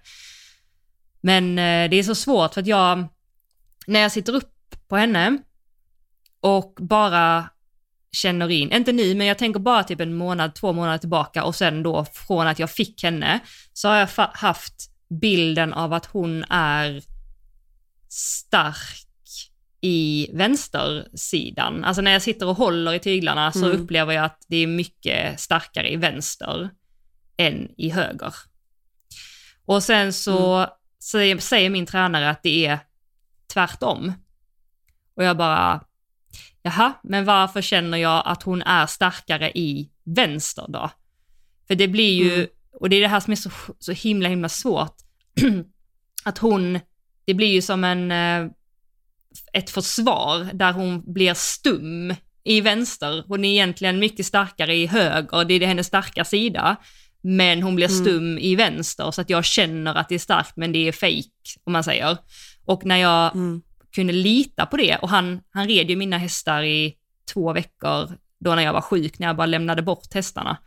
Men eh, det är så svårt för att jag, när jag sitter upp på henne, och bara känner in, inte nu, men jag tänker bara typ en månad, två månader tillbaka och sen då från att jag fick henne så har jag haft bilden av att hon är stark i vänstersidan. Alltså när jag sitter och håller i tyglarna så mm. upplever jag att det är mycket starkare i vänster än i höger. Och sen så mm. säger, säger min tränare att det är tvärtom. Och jag bara, jaha, men varför känner jag att hon är starkare i vänster då? För det blir ju, mm. och det är det här som är så, så himla himla svårt, att hon, det blir ju som en, eh, ett försvar där hon blir stum i vänster. Hon är egentligen mycket starkare i höger, det är hennes starka sida. Men hon blir Mm. stum i vänster så att jag känner att det är starkt men det är fake om man säger. Och när jag Mm kunde lita på det och han, han red ju mina hästar i två veckor då när jag var sjuk, när jag bara lämnade bort hästarna.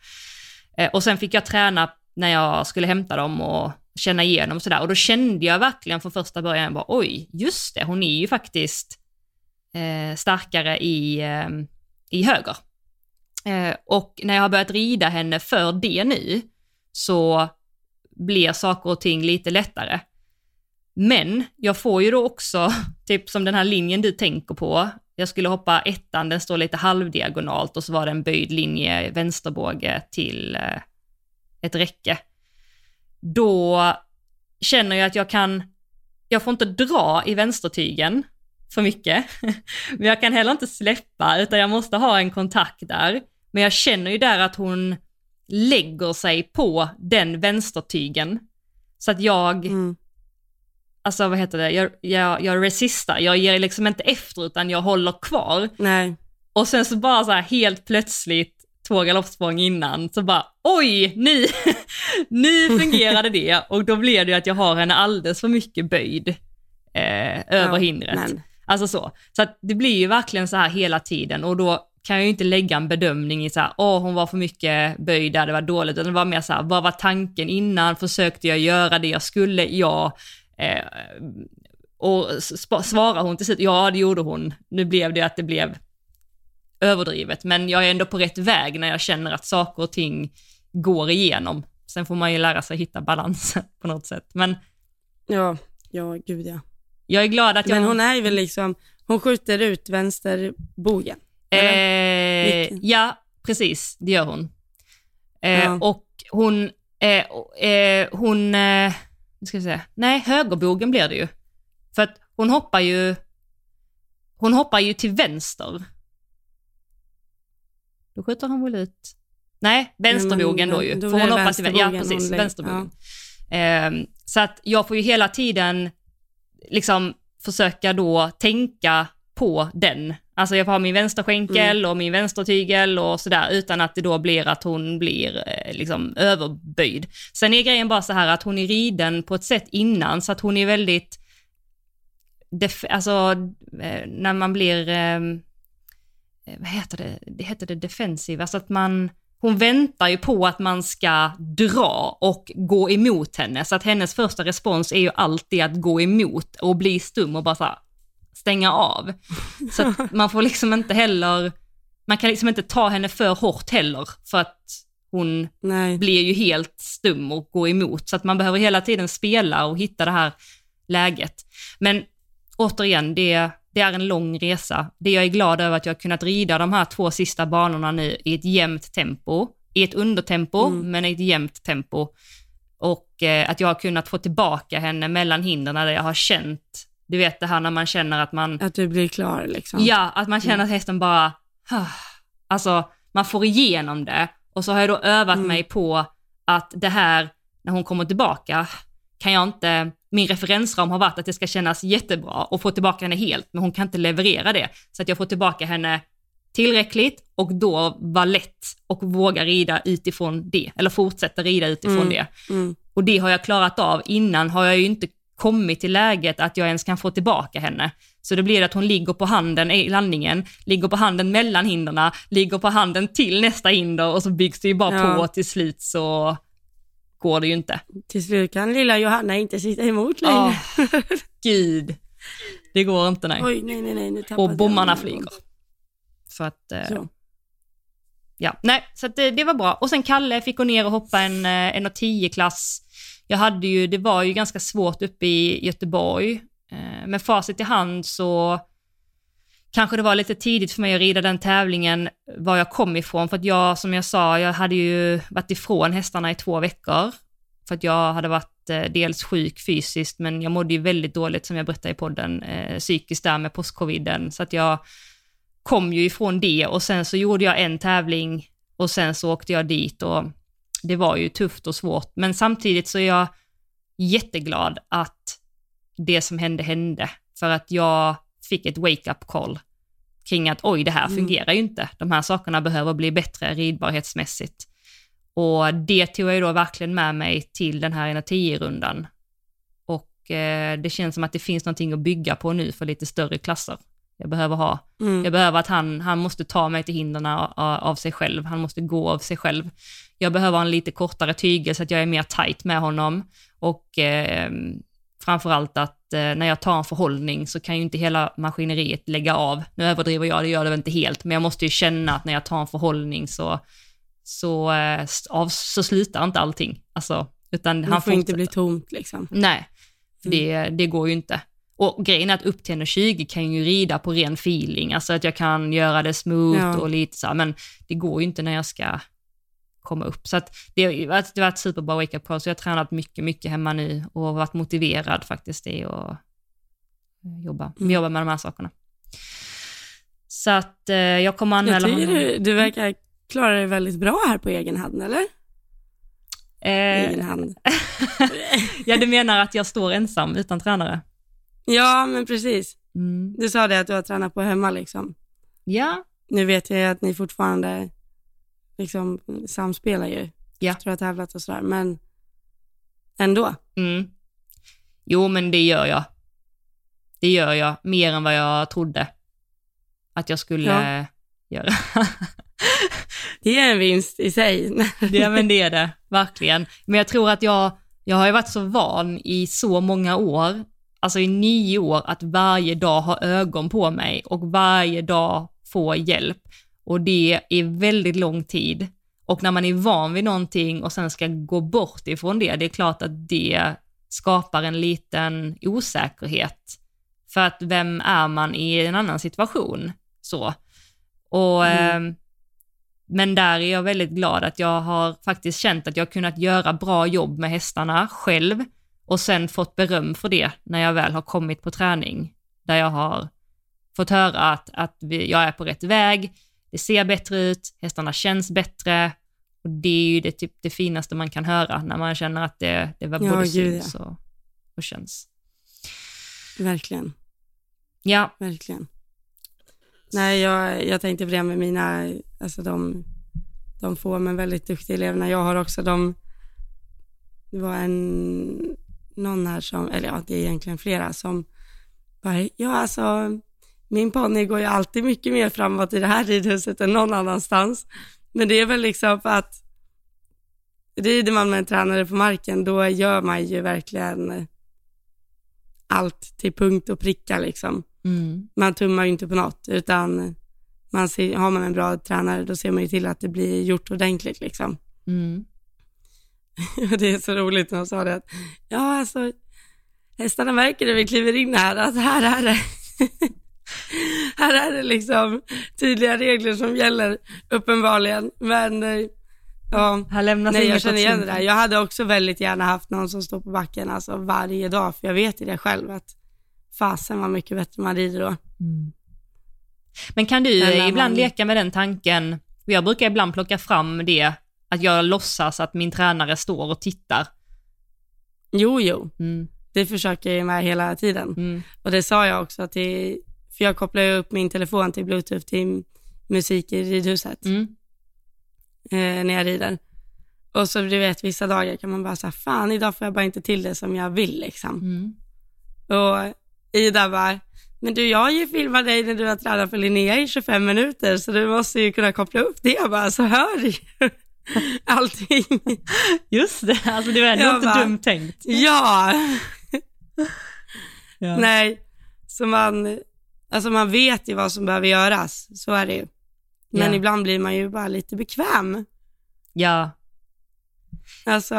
Eh, och sen fick jag träna när jag skulle hämta dem och känna igenom sådär. Och då kände jag verkligen från första början bara oj, just det, hon är ju faktiskt eh, starkare i, eh, i höger. Eh, och när jag har börjat rida henne för det nu så blir saker och ting lite lättare. Men jag får ju då också, typ som den här linjen du tänker på, jag skulle hoppa ettan, den står lite halvdiagonalt och så var det en böjd linje vänsterbåge till eh, ett räcke. Då känner jag att jag kan, jag får inte dra i vänstertygen för mycket, men jag kan heller inte släppa utan jag måste ha en kontakt där. Men jag känner ju där att hon lägger sig på den vänstertygen. Så att jag, Mm alltså vad heter det, jag, jag, jag resistar, jag ger liksom inte efter utan jag håller kvar. Nej. Och sen så bara så här helt plötsligt, två galoppsprång innan, så bara oj, nu, nu fungerade det och då blev det ju att jag har henne alldeles för mycket böjd eh, över Ja, hindret. Men, Alltså så. Så att det blir ju verkligen så här hela tiden och då kan jag ju inte lägga en bedömning i så här, åh hon var för mycket böjd där, det var dåligt, utan det var mer så här, vad var tanken innan, försökte jag göra det jag skulle, ja. Eh, och svarar hon till slut, ja det gjorde hon. Nu blev det att det blev överdrivet, men jag är ändå på rätt väg när jag känner att saker och ting går igenom. Sen får man ju lära sig hitta balansen på något sätt. Men ja, ja gud ja. jag är glad att jag... Men hon är väl liksom, hon skjuter ut vänsterbogen. Eh, ja, precis, det gör hon. Eh, Ja. Och hon, eh, eh, hon, eh, nu ska vi se, nej högerbogen blir det ju. För att hon hoppar ju, hon hoppar ju till vänster. Då skjuter han väl ut, nej vänsterbogen då ju. då för hon hoppar till vänster, ja precis, vänsterbogen. Eh, så att jag får ju hela tiden liksom försöka då tänka på den. Alltså jag får ha min vänsterskänkel och min vänstertygel och sådär utan att det då blir att hon blir eh, liksom överböjd. Sen är grejen bara så här att hon är riden på ett sätt innan så att hon är väldigt, def- alltså eh, när man blir, eh, eh, vad heter det, det heter det defensiv, alltså att man, hon väntar ju på att man ska dra och gå emot henne, så att hennes första respons är ju alltid att gå emot och bli stum och bara så här, stänga av. Så att man får liksom inte heller, man kan liksom inte ta henne för hårt heller, för att hon Nej. blir ju helt stum och går emot. Så att man behöver hela tiden spela och hitta det här läget. Men återigen, det, det är en lång resa. Det jag är glad över att jag har kunnat rida de här två sista banorna nu i ett jämnt tempo. I ett undertempo, Mm. men i ett jämnt tempo. Och eh, att jag har kunnat få tillbaka henne mellan hindren där jag har känt, du vet det här när man känner att man Att du blir klar liksom. Ja, att man känner att hästen bara, alltså man får igenom det. Och så har jag då övat Mm. mig på att det här, när hon kommer tillbaka, kan jag inte, min referensram har varit att det ska kännas jättebra och få tillbaka henne helt, men hon kan inte leverera det. Så att jag får tillbaka henne tillräckligt och då vara lätt och våga rida utifrån det, eller fortsätta rida utifrån Mm. det. Mm. Och det har jag klarat av. Innan har jag ju inte kommit till läget att jag ens kan få tillbaka henne. Så det blir att hon ligger på handen i landningen, ligger på handen mellan hindren, ligger på handen till nästa hinder och så byggs det ju bara Ja. på och till slut så går det ju inte. Till slut kan lilla Johanna inte sitta emot längre. Åh, gud. Det går inte nej. Oj, nej, nej, nej, Och bommarna flyger. Så att, eh, Så. ja, nej, så det, det var bra. Och sen Kalle fick gå ner och hoppa en, eh, en 10-klass. Jag hade ju, det var ju ganska svårt uppe i Göteborg. Eh, Med facit i hand så kanske det var lite tidigt för mig att rida den tävlingen var jag kom ifrån. För att jag, som jag sa, jag hade ju varit ifrån hästarna i två veckor. För att jag hade varit eh, dels sjuk fysiskt, men jag mådde ju väldigt dåligt som jag berättade i podden, eh, psykiskt där med postcoviden. Så att jag kom ju ifrån det och sen så gjorde jag en tävling och sen så åkte jag dit och det var ju tufft och svårt. Men samtidigt så är jag jätteglad att det som hände hände, för att jag fick ett wake-up call kring att oj, det här Mm. fungerar ju inte. De här sakerna behöver bli bättre ridbarhetsmässigt. Och det tog jag ju då verkligen med mig till den här 1.10-rundan. Och eh, det känns som att det finns någonting att bygga på nu för lite större klasser. Jag behöver ha Mm. jag behöver att han, han måste ta mig till hindren av, sig själv. Han måste gå av sig själv. Jag behöver en lite kortare tygel så att jag är mer tight med honom. Och eh, framförallt att eh, när jag tar en förhållning så kan ju inte hela maskineriet lägga av. Nu överdriver jag, det gör det väl inte helt, men jag måste ju känna att när jag tar en förhållning så, så, eh, av, så slutar inte allting. Alltså, utan Det han får inte fortsätter. bli tomt liksom. Nej, för det, det går ju inte. Och grejen är att upp till 1,20 kan jag ju rida på ren feeling, alltså att jag kan göra det smooth Ja. och lite så men det går ju inte när jag ska komma upp. Så att det, det har varit superbra wake-up call, så jag har tränat mycket, mycket hemma nu och varit motiverad faktiskt i att jobba, Mm. jobba med de här sakerna. Så att eh, jag kommer Jag anmäla tycker honom. du, du verkar klara dig väldigt bra här på egen hand, eller? Eh, Egen hand. ja, du menar att jag står ensam utan tränare? Ja, men precis. Mm. Du sa det att du har tränat på hemma liksom. Ja, Nu vet jag ju att ni fortfarande liksom samspelar ju. Ja. Efter att ha tävlat och sådär, men ändå. Mm. Jo, men det gör jag. Det gör jag, mer än vad jag trodde att jag skulle Ja. göra. Det är en vinst i sig. ja, men det är det, verkligen. Men jag tror att jag, jag har ju varit så van i så många år, alltså i nio år, att varje dag ha ögon på mig och varje dag få hjälp. Och det är väldigt lång tid. Och när man är van vid någonting och sen ska gå bort ifrån det, det är klart att det skapar en liten osäkerhet. För att vem är man i en annan situation? Så. Och, Mm. eh, men där är jag väldigt glad att jag har faktiskt känt att jag har kunnat göra bra jobb med hästarna själv och sen fått beröm för det när jag väl har kommit på träning. Där jag har fått höra att, att vi, jag är på rätt väg, det ser bättre ut, hästarna känns bättre och det är ju det, typ, det finaste man kan höra när man känner att det, det var Ja, både gud, ja. syns och, och känns. Verkligen, Ja, verkligen. Nej, jag, jag tänkte på det med mina, alltså de, de få men väldigt duktiga eleverna jag har också. De, det var en, någon här som, eller ja, det är egentligen flera som bara, ja alltså, min ponny går ju alltid mycket mer framåt i det här ridhuset än någon annanstans. Men det är väl liksom för att rider man med en tränare på marken, då gör man ju verkligen allt till punkt och pricka liksom. mm. Man tummar ju inte på något, utan man ser, har man en bra tränare, då ser man ju till att det blir gjort ordentligt liksom. Mm. Det är så roligt när de sa det att, ja alltså, hästarna märker när vi kliver in här, att här är det, här är det liksom tydliga regler som gäller uppenbarligen, men eh, ja. Här lämnas Nej, jag känner igen det där. Jag hade också väldigt gärna haft någon som står på backen alltså varje dag, för jag vet ju det själv att fasen var mycket bättre man rider då. Mm. Men kan du eh, ibland man- leka med den tanken, jag brukar ibland plocka fram det, att jag låtsas att min tränare står och tittar. Jo, jo, Mm. det försöker jag med hela tiden. Mm. Och det sa jag också till, för jag kopplar ju upp min telefon till bluetooth till musik i ridhuset Mm. eh, när jag rider. Och så du vet, vissa dagar kan man bara säga, fan idag får jag bara inte till det som jag vill liksom. Mm. Och Ida bara, men du jag har ju filmat dig när du har tränat för Linnea i 25 minuter så du måste ju kunna koppla upp det. Jag bara, så hör du allting. Just det, alltså det var ändå Jag inte bara- dumt tänkt. Ja, Ja. nej, så man, alltså man vet ju vad som behöver göras, så är det ju. Men Ja. ibland blir man ju bara lite bekväm. ja, Alltså,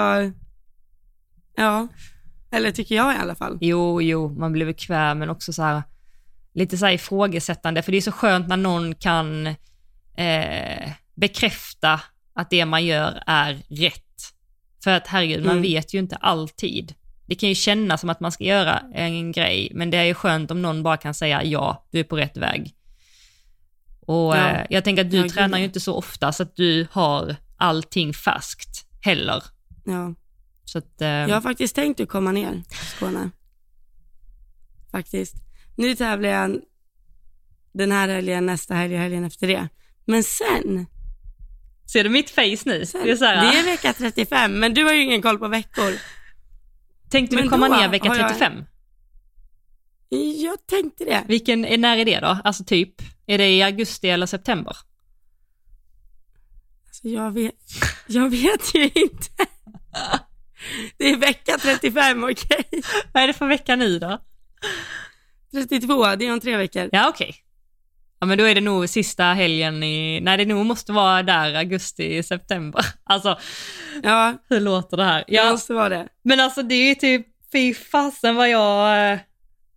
ja, eller tycker jag i alla fall. jo, jo, man blir bekväm men också så här, lite så här ifrågasättande, för det är så skönt när någon kan eh, bekräfta att det man gör är rätt. För att herregud, man Mm. vet ju inte alltid. Det kan ju kännas som att man ska göra en grej, men det är ju skönt om någon bara kan säga ja, du är på rätt väg. Och Ja. eh, jag tänker att du Ja, tränar ju inte så ofta så att du har allting färskt heller. Ja. Så att, eh, Jag har faktiskt tänkt att komma ner till Skåne. Faktiskt. Nu tävlar jag den här helgen, nästa helg och helgen efter det. Men sen, Ser du mitt face nu? det är så här, det är vecka 35, men du har ju ingen koll på veckor. Tänkte du men komma då ner vecka har jag- 35? Jag tänkte det. Vilken, när är det då? Alltså typ, är det i augusti eller september? Alltså jag, vet, jag vet ju inte. Det är vecka 35, okej? Vad är det för vecka nu då? 32, det är om tre veckor. Ja, okej. Ja, men då är det nog sista helgen i, nej det nog måste vara där augusti, september. Alltså, Ja, hur låter det här? det Ja, måste vara det. men alltså det är ju typ, fy fasen vad jag, eh,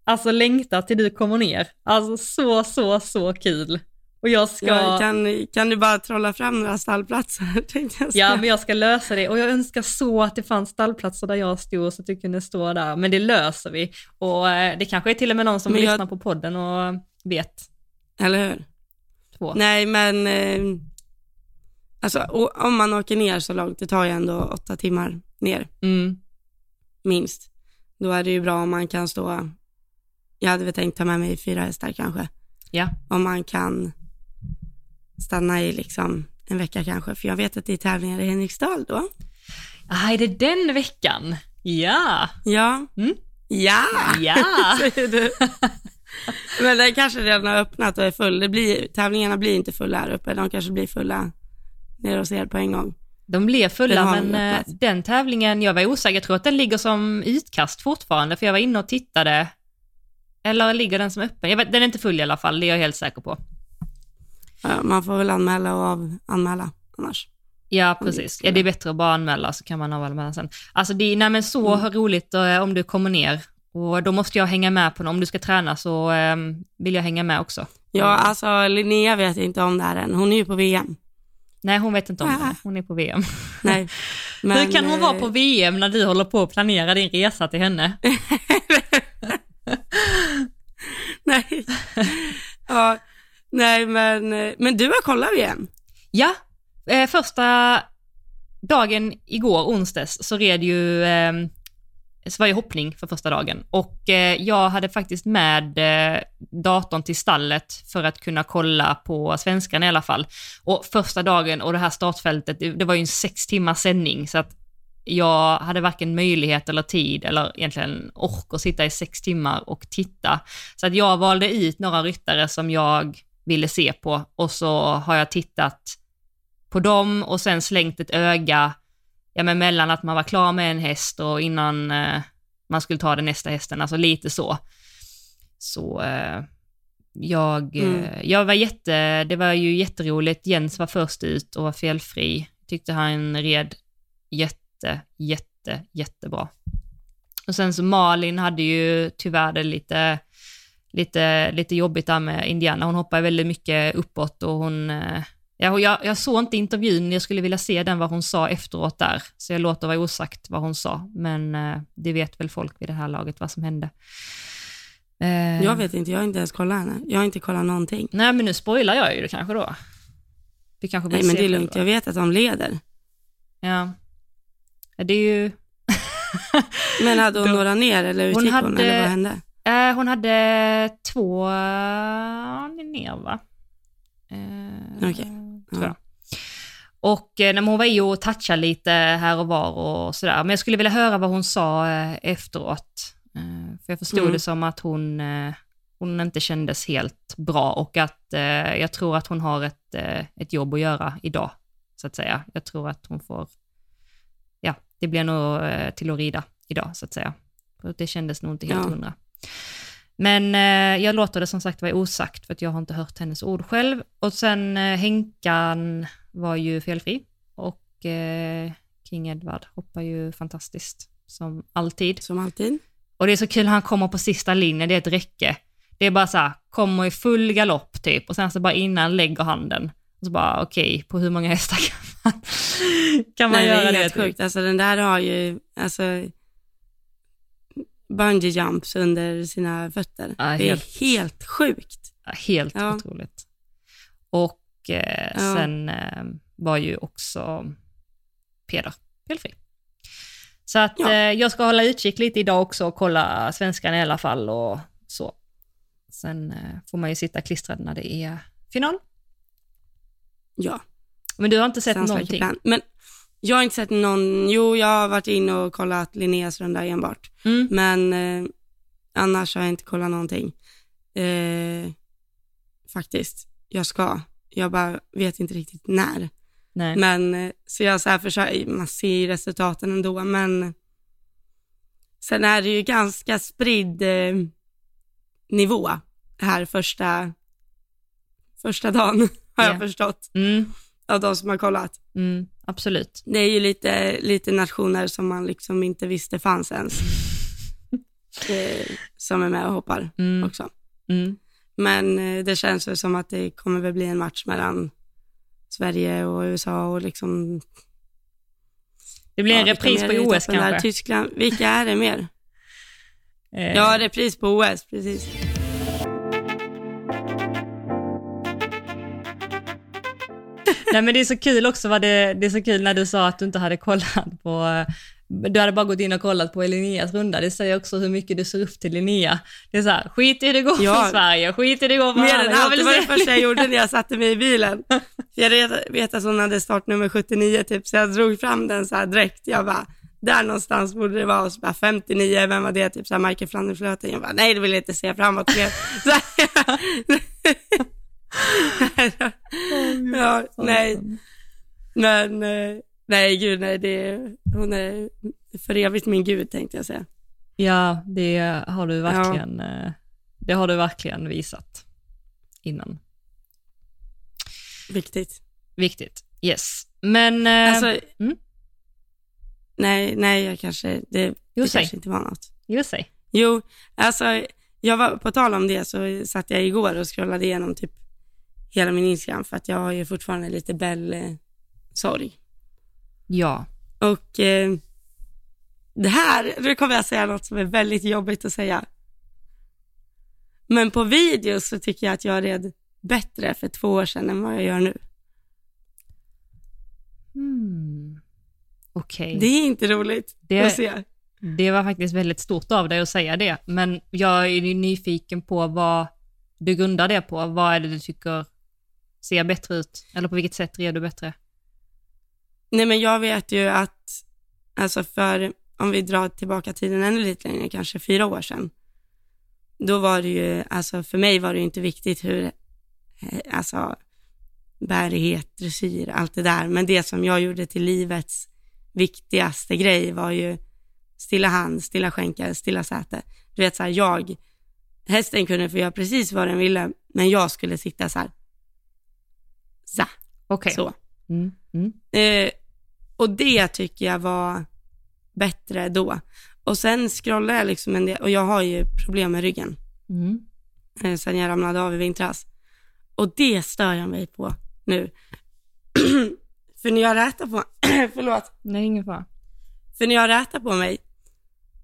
alltså längtar till du kommer ner. Alltså så, så, så kul. Och jag ska... Ja, kan, kan du bara trolla fram några stallplatser? Jag. Ja, men jag ska lösa det och jag önskar så att det fanns stallplatser där jag stod så att du kunde stå där. Men det löser vi. Och eh, det kanske är till och med någon som jag- lyssnar på podden och vet. Eller hur? Två. Nej, men eh, alltså, om man åker ner så långt, det tar ju ändå åtta timmar ner, Mm. minst. Då är det ju bra om man kan stå, jag hade väl tänkt ta med mig fyra hästar kanske, Ja. om man kan stanna i liksom en vecka kanske, för jag vet att det är tävlingar i Henriksdal då. Ah, är det den veckan? Ja. Ja. Mm. Ja, Ja. säger du. Men den kanske redan har öppnat och är full. Det blir, tävlingarna blir inte fulla här uppe, de kanske blir fulla nere hos er på en gång. De blev Den fulla, har men eh, öppnat. den tävlingen, jag var osäker, jag tror att den ligger som utkast fortfarande, för jag var inne och tittade. Eller ligger den som öppen? Jag vet, den är inte full i alla fall, det är jag helt säker på. Ja, Man får väl anmäla och avanmäla annars. Ja, precis. Ja, det är bättre att bara anmäla så kan man anmäla sen. Alltså det är nej, men så Mm. roligt eh, om du kommer ner och då måste jag hänga med på Om du ska träna så eh, vill jag hänga med också. Ja, alltså Linnea vet inte om det här än. Hon är ju på VM. Nej, hon vet inte om det. Hon är på VM. Nej. Hur kan hon eh, vara på VM när du håller på att planera din resa till henne? Nej. ja, nej, men, eh, men du har kollat VM. Ja, eh, första dagen igår, onsdags, så red ju Eh, Sverige så var hoppning för första dagen och eh, jag hade faktiskt med eh, datorn till stallet för att kunna kolla på svenskan i alla fall. Och första dagen och det här startfältet, det, det var ju en sex timmars sändning så att jag hade varken möjlighet eller tid eller egentligen ork att sitta i sex timmar och titta. Så att jag valde ut några ryttare som jag ville se på och så har jag tittat på dem och sen slängt ett öga ja, men mellan att man var klar med en häst och innan eh, man skulle ta den nästa hästen, alltså lite så. Så eh, jag, Mm. eh, jag var jätte, det var ju jätteroligt. Jens var först ut och var felfri. Tyckte han red jätte, jätte, jättebra. Och sen så Malin hade ju tyvärr det lite, lite, lite jobbigt där med Indiana. Hon hoppade väldigt mycket uppåt och hon, eh, ja, jag, jag såg inte intervjun, jag skulle vilja se den vad hon sa efteråt där, så jag låter vara osagt vad hon sa, men eh, det vet väl folk vid det här laget vad som hände. Eh, Jag vet inte, jag har inte ens kollat henne. Jag har inte kollat någonting. Nej, men nu spoilar jag ju det kanske då. Vi kanske Nej, men det är lugnt. Jag vet att de leder. Ja. ja. Det är ju... Men hade hon Då- några ner eller Hon utgick hon, hade- eller vad hände? Eh, hon hade två ner, va? Eh, Okej. Tror Ja. jag. Och eh, när hon var i och touchade lite här och var och sådär. Men jag skulle vilja höra vad hon sa eh, efteråt. Eh, för jag förstod Mm. det som att hon, hon inte kändes helt bra och att jag tror att hon har ett, ett jobb att göra idag, så att säga. Jag tror att hon får, ja, det blir nog till att rida idag, så att säga. För det kändes nog inte helt Ja. hundra. Men eh, jag låter det som sagt vara osagt för att jag har inte hört hennes ord själv. Och sen eh, Henkan var ju felfri och eh, King Edward hoppar ju fantastiskt som alltid. Som alltid. Och det är så kul han kommer på sista linjen, det är ett räcke. Det är bara så här, kommer i full galopp typ och sen så bara innan lägger han den. Och så bara okej, på hur många hästar kan man, kan man Nej, göra det är det? helt typ? sjukt. Alltså den där har ju, alltså, bungee jumps under sina fötter. Ja, det är helt- sjukt. Ja, Helt Ja. otroligt. Och eh, Ja. sen eh, var ju också Peder felfri. Så att eh, jag ska hålla utkik lite idag också och kolla svenskan i alla fall och så. Sen eh, får man ju sitta klistrad när det är final. Ja, Men du har inte sett sounds någonting? Men jag har inte sett någon, jo jag har varit inne och kollat Linneas runda enbart. Mm. Men eh, annars har jag inte kollat någonting. Eh, faktiskt, jag ska. Jag bara vet inte riktigt när. Nej. Men eh, så jag så här försöker, man ser ju resultaten ändå, men sen är det ju ganska spridd eh, nivå här första, första dagen, har Ja. jag förstått, Mm. av de som har kollat. Mm. Absolut. Det är ju lite, lite nationer som man liksom inte visste fanns ens, eh, som är med och hoppar Mm. också. Mm. Men eh, det känns väl som att det kommer väl bli en match mellan Sverige och USA och liksom Det blir en Ja, repris på OS där? kanske. Tyskland, vilka är det mer? Eh, Ja, repris på OS, precis. Nej men det är så kul också, vad det, det är så kul när du sa att du inte hade kollat på du hade bara gått in och kollat på Linneas runda. Det säger också hur mycket du ser upp till Linnea. Det är så här, skit i hur det går Ja. för Sverige, skit i hur det går för Mer än Jag allt, det var det första jag gjorde när jag satte mig i bilen. Jag vet, vet att hon hade startnummer 79 typ, så jag drog fram den så här direkt. Jag bara, där någonstans borde det vara. Och så bara 59, vem var det? Typ så här Michael Flanderflöten. Jag bara, nej det vill jag inte se framåt mer. Här, ja, nej. Men eh, nej, gud nej, det, hon är för evigt min gud tänkte jag säga. Ja, det har du verkligen, eh, det har du verkligen visat innan. Viktigt. Viktigt. Yes. Men, eh, Alltså, mm. nej, nej, jag kanske, det, Jo, det kanske inte var något. jo säg. Jo, alltså, jag var, på tal om det så satt jag igår och scrollade igenom typ hela min Instagram för att jag har ju fortfarande lite Bell-sorg. Ja. Och eh, det här, nu kommer jag säga något som är väldigt jobbigt att säga. Men på video så tycker jag att jag red bättre för två år sedan än vad jag gör nu. Hmm. Okej. Det är inte roligt Det- att se. Det var faktiskt väldigt stort av dig att säga det, men jag är nyfiken på vad du grundar det på. Vad är det du tycker ser bättre ut? Eller på vilket sätt red du bättre? Nej men jag vet ju att, alltså för, om vi drar tillbaka tiden ännu lite längre, kanske fyra år sedan, då var det ju, alltså för mig var det ju inte viktigt hur, eh, alltså bärighet, dressyr, allt det där, men det som jag gjorde till livets viktigaste grej var ju stilla hand, stilla skänkel, stilla säte. Du vet så här, jag, hästen kunde få göra precis vad den ville, men jag skulle sitta så här, Okej. så. Mm. Mm. Eh, och det tycker jag var bättre då. Och sen scrollar jag liksom en del, och jag har ju problem med ryggen Mm. eh, sen jag ramlade av i vintras. Och det stör jag mig på nu. för när jag rätar på, förlåt, Nej, ingen fara. för när jag rätar på mig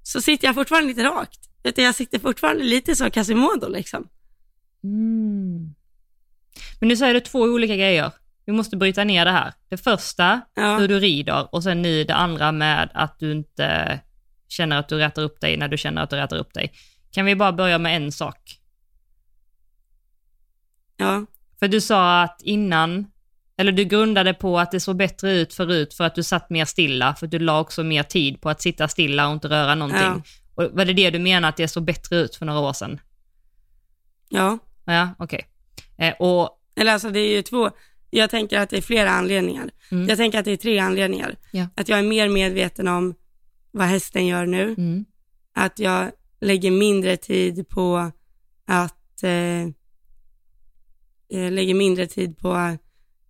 så sitter jag fortfarande lite rakt. Du, jag sitter fortfarande lite som Quasimodo liksom. Mm. Men nu säger du två olika grejer. Vi måste bryta ner det här. Det första, Ja. hur du rider och sen nu det andra med att du inte känner att du rätar upp dig när du känner att du rätar upp dig. Kan vi bara börja med en sak? Ja, För du sa att innan, eller du grundade på att det såg bättre ut förut för att du satt mer stilla, för att du la också mer tid på att sitta stilla och inte röra någonting. Ja. Och var det det du menar att det såg bättre ut för några år sedan? ja. Ja, okej. Eh, och, Eller alltså det är ju två, jag tänker att det är flera anledningar. Mm. Jag tänker att det är tre anledningar. Ja. Att jag är mer medveten om vad hästen gör nu. mm, Att jag lägger mindre tid på att, eh, jag lägger mindre tid på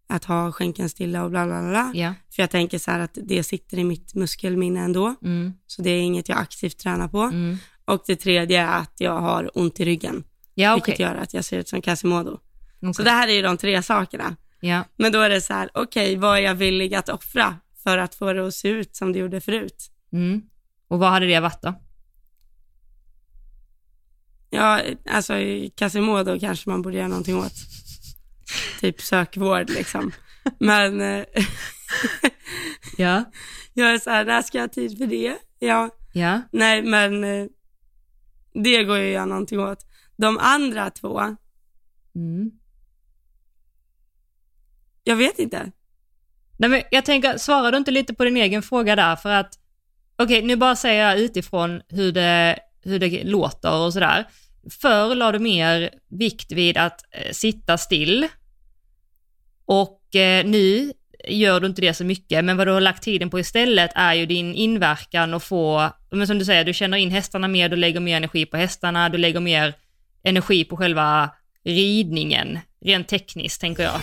att ha skänken stilla och bla bla bla. ja, För jag tänker så här att det sitter i mitt muskelminne ändå. mm, Så det är inget jag aktivt tränar på. mm. Och det tredje är att jag har ont i ryggen. Ja, Vilket okej. gör att jag ser ut som Quasimodo. Så Okej. det här är ju de tre sakerna. Ja, Men då är det så här, okej, vad är jag villig att offra för att få det att se ut som det gjorde förut? mm. Och vad hade det varit då? Ja, alltså Quasimodo kanske man borde göra någonting åt. Typ sökvård liksom. Men, eh, Ja, Jag är så här, när ska jag ha tid för det? Ja, ja, nej men eh, det går ju att göra någonting åt. De andra två, mm jag vet inte. Nej, men jag tänker, svarar du inte lite på din egen fråga där? För att, okej, nu bara säger jag utifrån hur det, hur det låter och sådär. Förr la du mer vikt vid att eh, sitta still och eh, nu gör du inte det så mycket, men vad du har lagt tiden på istället är ju din inverkan och få, men som du säger, du känner in hästarna mer, du lägger mer energi på hästarna, du lägger mer energi på själva ridningen, rent tekniskt tänker jag.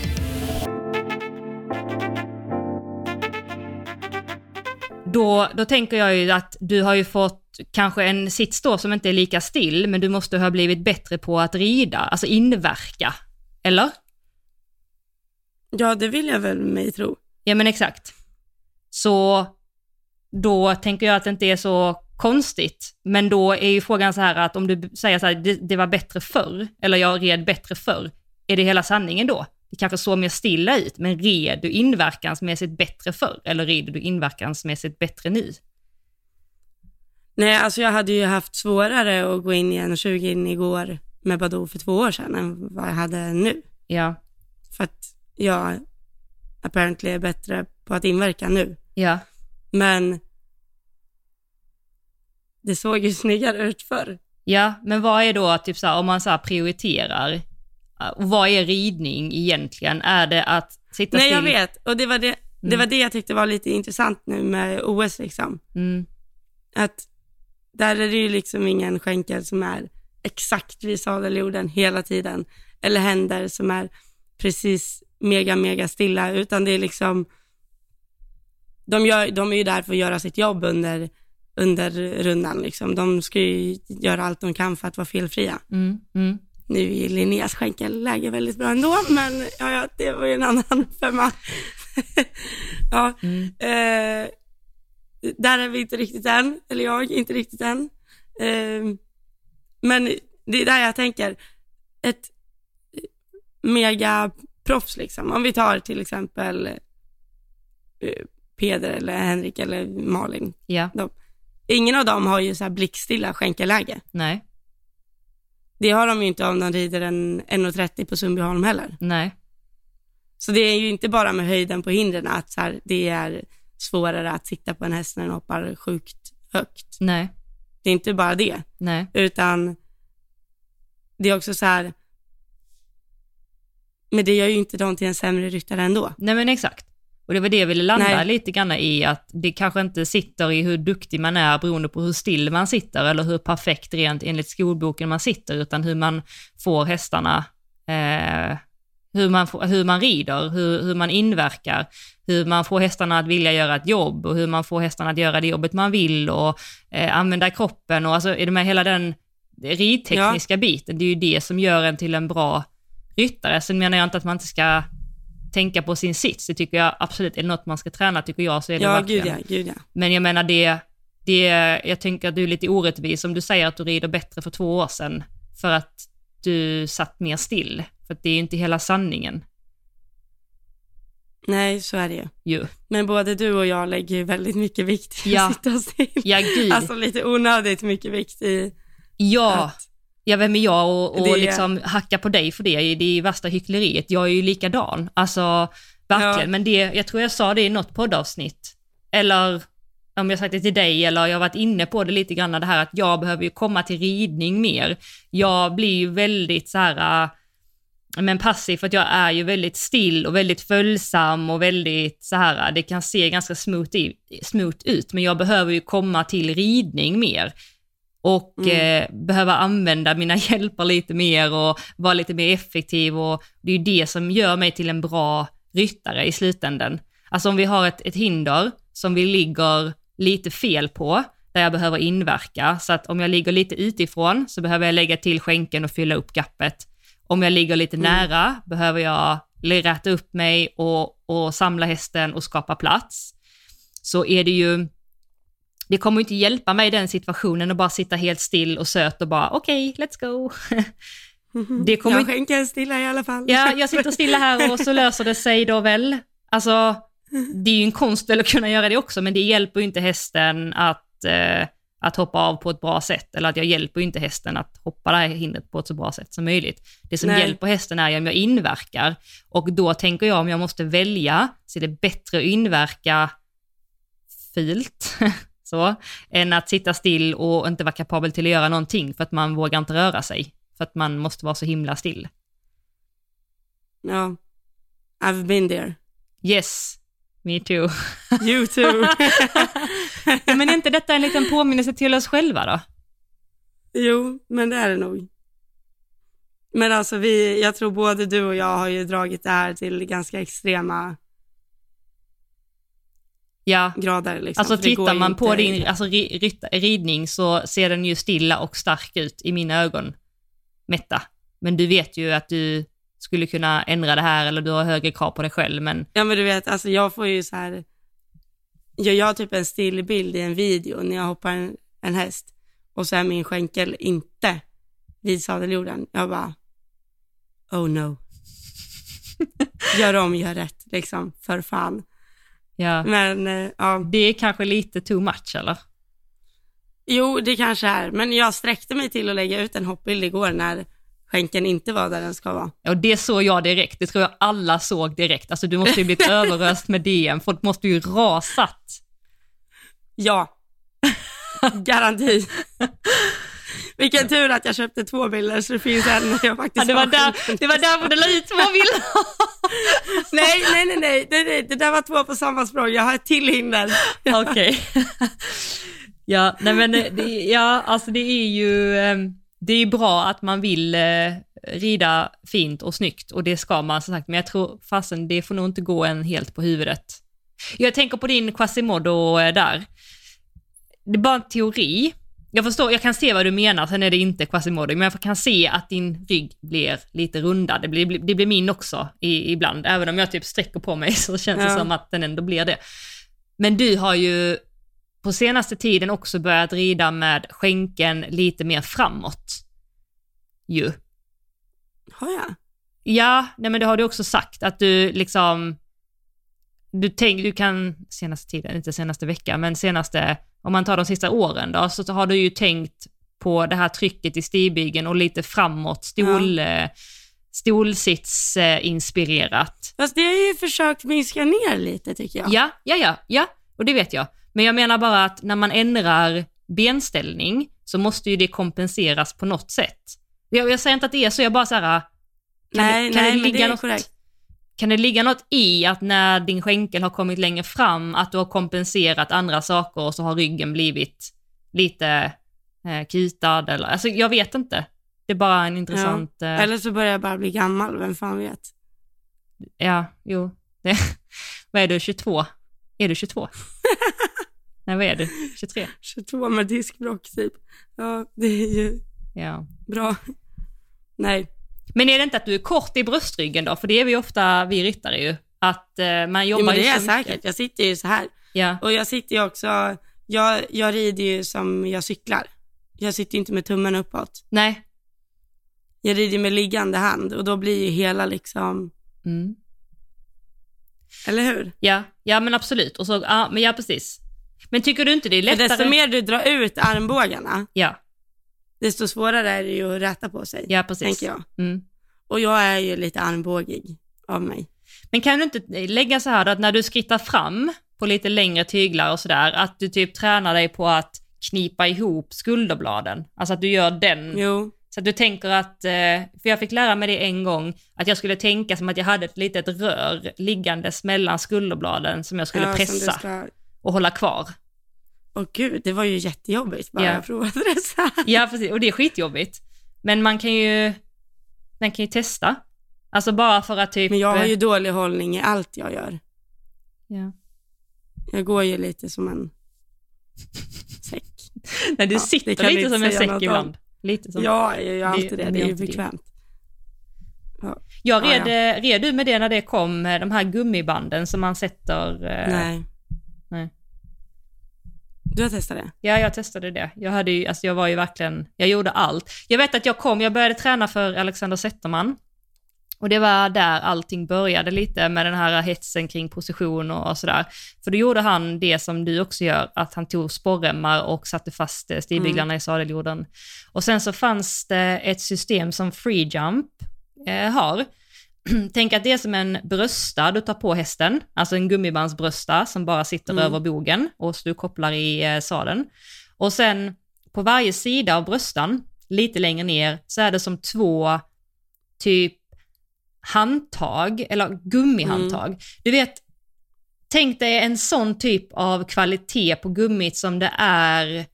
Då, då tänker jag ju att du har ju fått kanske en sits då som inte är lika still, men du måste ha blivit bättre på att rida, alltså inverka. Eller? Ja, det vill jag väl mig tro. Ja men exakt. Så då tänker jag att det inte är så konstigt. Men då är ju frågan så här att om du säger så här, det, det var bättre förr, eller jag red bättre förr, är det hela sanningen då? Det kanske såg mer stilla ut, men red du inverkansmässigt bättre förr, eller rider du inverkansmässigt bättre nu? Nej, alltså jag hade ju haft svårare att gå in i 1,20 in igår med Badoo för två år sedan än vad jag hade nu. Ja, För att jag apparently är bättre på att inverka nu. ja, Men det såg ju snyggare ut förr. ja, men vad är då, typ så här, om man så här prioriterar, eh, vad är ridning egentligen? Är det att sitta Nej, still? jag vet. Och det var det, det Mm. var det jag tyckte var lite intressant nu med OS liksom. Mm, Att där är det ju liksom ingen skänkel som är exakt vid sadeljorden hela tiden. Eller händer som är precis mega, mega stilla, utan det är liksom, de, gör, de är ju där för att göra sitt jobb under, under rundan liksom. De ska ju göra allt de kan för att vara felfria. mm, mm, Nu är Linneas skänkelläge väldigt bra ändå, men ja, det var ju en annan femma. ja, mm, eh, där är vi inte riktigt än, eller jag inte riktigt än. Eh, men det är där jag tänker, ett mega proffs liksom. Om vi tar till exempel eh, Peder eller Henrik eller Malin. ja, Ingen av dem har ju så här blickstilla skänkelläge. nej, Det har de ju inte om de rider en 1,30 på Sundbyholm heller. nej, Så det är ju inte bara med höjden på hindren att så här, det är svårare att sitta på en häst när den hoppar sjukt högt. nej, Det är inte bara det, nej, utan det är också så här, men det gör ju inte dem till en sämre ryttare ändå. nej men exakt. Och det var det jag ville landa Nej. lite grann i, att det kanske inte sitter i hur duktig man är beroende på hur still man sitter eller hur perfekt rent enligt skolboken man sitter, utan hur man får hästarna, eh, hur, man hur man rider, hur, hur man inverkar, hur man får hästarna att vilja göra ett jobb och hur man får hästarna att göra det jobbet man vill och eh, använda kroppen och alltså är det med hela den ridtekniska biten, det är ju det som gör en till en bra ryttare. Sen menar jag inte att man inte ska tänka på sin sits, det tycker jag absolut är något man ska träna, tycker jag, så är det Ja, verkligen. gud ja, gud ja. Men jag menar det, det, jag tänker att du är lite orättvis om du säger att du rider bättre för två år sedan för att du satt mer still. För att det är ju inte hela sanningen. Nej, så är det ju. Ju. Men både du och jag lägger ju väldigt mycket vikt i Ja. att sitta still. Ja, gud. Alltså lite onödigt mycket vikt i ja. att, Ja, vem är jag och, och är- liksom hacka på dig för det? Det är ju värsta hyckleriet. Jag är ju likadan. Alltså, verkligen. Ja. Men det, jag tror jag sa det i något poddavsnitt. Eller om jag sagt det till dig, eller jag har varit inne på det lite grann, det här att jag behöver ju komma till ridning mer. Jag blir ju väldigt så här, äh, men passiv för att jag är ju väldigt still och väldigt följsam och väldigt så här, äh, det kan se ganska smooth, i, smooth ut, men jag behöver ju komma till ridning mer och Mm. eh, behöva använda mina hjälper lite mer och vara lite mer effektiv och det är ju det som gör mig till en bra ryttare i slutändan. Alltså om vi har ett, ett hinder som vi ligger lite fel på, där jag behöver inverka, så att om jag ligger lite utifrån så behöver jag lägga till skänken och fylla upp gappet. Om jag ligger lite Mm. nära behöver jag räta upp mig och, och samla hästen och skapa plats. Så är det ju, det kommer inte hjälpa mig i den situationen att bara sitta helt still och söt och bara okej, let's go. Det kommer jag inte- skänker stilla i alla fall. Ja, jag sitter stilla här och så löser det sig då väl. Alltså, det är ju en konst väl att kunna göra det också, men det hjälper ju inte hästen att, eh, att hoppa av på ett bra sätt, eller att jag hjälper ju inte hästen att hoppa det här hindret på ett så bra sätt som möjligt. Det som Nej. hjälper hästen är om jag inverkar, och då tänker jag om jag måste välja, så är det bättre att inverka fult, så, än att sitta still och inte vara kapabel till att göra någonting för att man vågar inte röra sig, för att man måste vara så himla still. Ja. I've been there. Yes, me too. You too. Ja, men är inte detta en liten påminnelse till oss själva då? jo, men det är det nog. Men alltså vi, jag tror både du och jag har ju dragit det här till ganska extrema Ja, grader. Liksom. alltså tittar man inte- på din alltså, ridning så ser den ju stilla och stark ut i mina ögon, Metta. Men du vet ju att du skulle kunna ändra det här eller du har högre krav på dig själv, men Ja men du vet, alltså jag får ju så här, gör jag typ en stillbild i en video när jag hoppar en, en häst och så är min skänkel inte vid sadeljorden. Jag bara, oh no. Gör om, gör rätt, liksom, för fan. Ja, Men eh, ja, det är kanske lite too much eller? jo det kanske är, men jag sträckte mig till att lägga ut en hoppbild igår när skänkeln inte var där den ska vara. Och det såg jag direkt, det tror jag alla såg direkt. Alltså du måste ju blivit överöst med DM, folk måste ju rasat. Ja, garanti. Vilken tur att jag köpte två bilder så det finns en när jag faktiskt Ja, det, var där, det var därför du la ut två bilder. Nej, nej, nej, nej, nej, nej, det där var två på samma språk. Jag har ett till hinder. Okej. ja, nej men eh, det, ja, alltså det är ju, eh, det är bra att man vill eh, rida fint och snyggt och det ska man som sagt, men jag tror fasen det får nog inte gå en helt på huvudet. Jag tänker på din Quasimodo eh, där. Det är bara en teori. Jag förstår, jag kan se vad du menar, sen är det inte Quasimodo, men jag kan se att din rygg blir lite rundad. Det blir, det blir min också i, ibland, även om jag typ sträcker på mig så känns det Ja. som att den ändå blir det. Men du har ju på senaste tiden också börjat rida med skänken lite mer framåt. Ju. Har jag? Ja, nej men det har du också sagt att du liksom, du tänk, du kan, senaste tiden, inte senaste veckan, men senaste, om man tar de sista åren då, så har du ju tänkt på det här trycket i stigbygeln och lite framåt, stol, stolsits eh, inspirerat. Fast det har jag ju försökt minska ner lite tycker jag. Ja, ja, ja, ja, och det vet jag. Men jag menar bara att när man ändrar benställning så måste ju det kompenseras på något sätt. Jag, jag säger inte att det är så, jag bara så här, kan, nej, det, kan, nej, det ligga det är något, korrekt. Kan det ligga något i att när din skänkel har kommit längre fram, att du har kompenserat andra saker och så har ryggen blivit lite eh, kutad eller, alltså jag vet inte. Det är bara en intressant... eh, Eller så börjar jag bara bli gammal, vem fan vet. Ja, jo. Det, vad är du, 22? Är du 22? Nej, vad är du? 23? 22 med diskbråck typ. Ja, det är ju Ja. bra. Nej, Men är det inte att du är kort i bröstryggen då? För det är vi ofta, vi ryttare ju. Att eh, man jo, jobbar men det ju är jag mycket. säkert. Jag sitter ju så här. Ja, Och jag sitter ju också, jag, jag rider ju som jag cyklar. Jag sitter ju inte med tummen uppåt. nej. Jag rider med liggande hand och då blir ju hela liksom, Mm. eller hur? Ja, ja men absolut. Och så, ja, men ja precis. Men tycker du inte det är För lättare? desto mer du drar ut armbågarna, Ja, desto svårare är det ju att räta på sig, ja precis. tänker jag. Mm. Och jag är ju lite armbågig av mig. Men kan du inte lägga så här då, att när du skrittar fram på lite längre tyglar och sådär, att du typ tränar dig på att knipa ihop skulderbladen? Alltså att du gör den Jo, Så att du tänker att, eh, för jag fick lära mig det en gång, att jag skulle tänka som att jag hade ett litet rör liggandes mellan skulderbladen som jag skulle ja, pressa ska... och hålla kvar. Åh gud, det var ju jättejobbigt bara Ja. jag provade det så här. Ja, precis, och det är skitjobbigt. Men man kan ju, man kan ju testa. Alltså bara för att typ... Men jag har ju dålig hållning i allt jag gör. Ja. Jag går ju lite som en säck. Nej, du Ja, sitter lite som en säck ibland. Lite som... Ja, jag gör alltid det. det Det, är ju bekvämt. Jag red, Ja, red du med det när det kom, eh, de här gummibanden som man sätter... eh, Nej. nej. Du har testat det? Ja, jag testade det. Jag, hade ju, alltså jag var ju verkligen, jag gjorde allt. Jag vet att jag kom, jag började träna för Alexander Zetterman Och det var där allting började lite med den här hetsen kring position och sådär. För då gjorde han det som du också gör, att han tog sporremmar och satte fast eh, stigbyglarna mm. i sadeljorden. Och sen så fanns det ett system som Free Jump eh, har. Tänk att det är som en brösta du tar på hästen, alltså en gummibandsbrösta som bara sitter mm. över bogen och så du kopplar i eh, sadeln. Och sen på varje sida av bröstan, lite längre ner, så är det som två typ handtag, eller gummihandtag. Mm. Du vet, tänk dig en sån typ av kvalitet på gummit som det är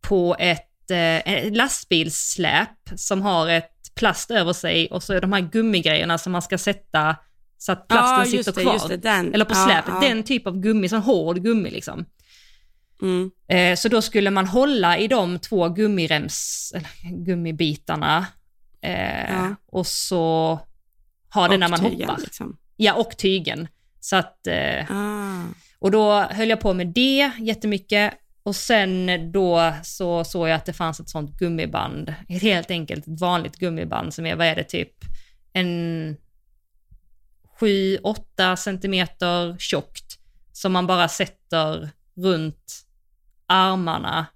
på ett eh, lastbilssläp som har ett plast över sig och så är de här gummigrejerna som man ska sätta så att plasten ja, sitter det, kvar. Det, Eller på släpet, ja, ja. den typ av gummi, sån hård gummi liksom. Mm. Eh, så då skulle man hålla i de två gummirems, eller gummibitarna eh, och så ha det när man tygen, hoppar. Liksom. Ja, och tygen. Så att, eh, ah. och då höll jag på med det jättemycket och sen då så såg jag att det fanns ett sånt gummiband, helt enkelt ett vanligt gummiband som är, vad är det, typ en 7-8 centimeter tjockt som man bara sätter runt armarna.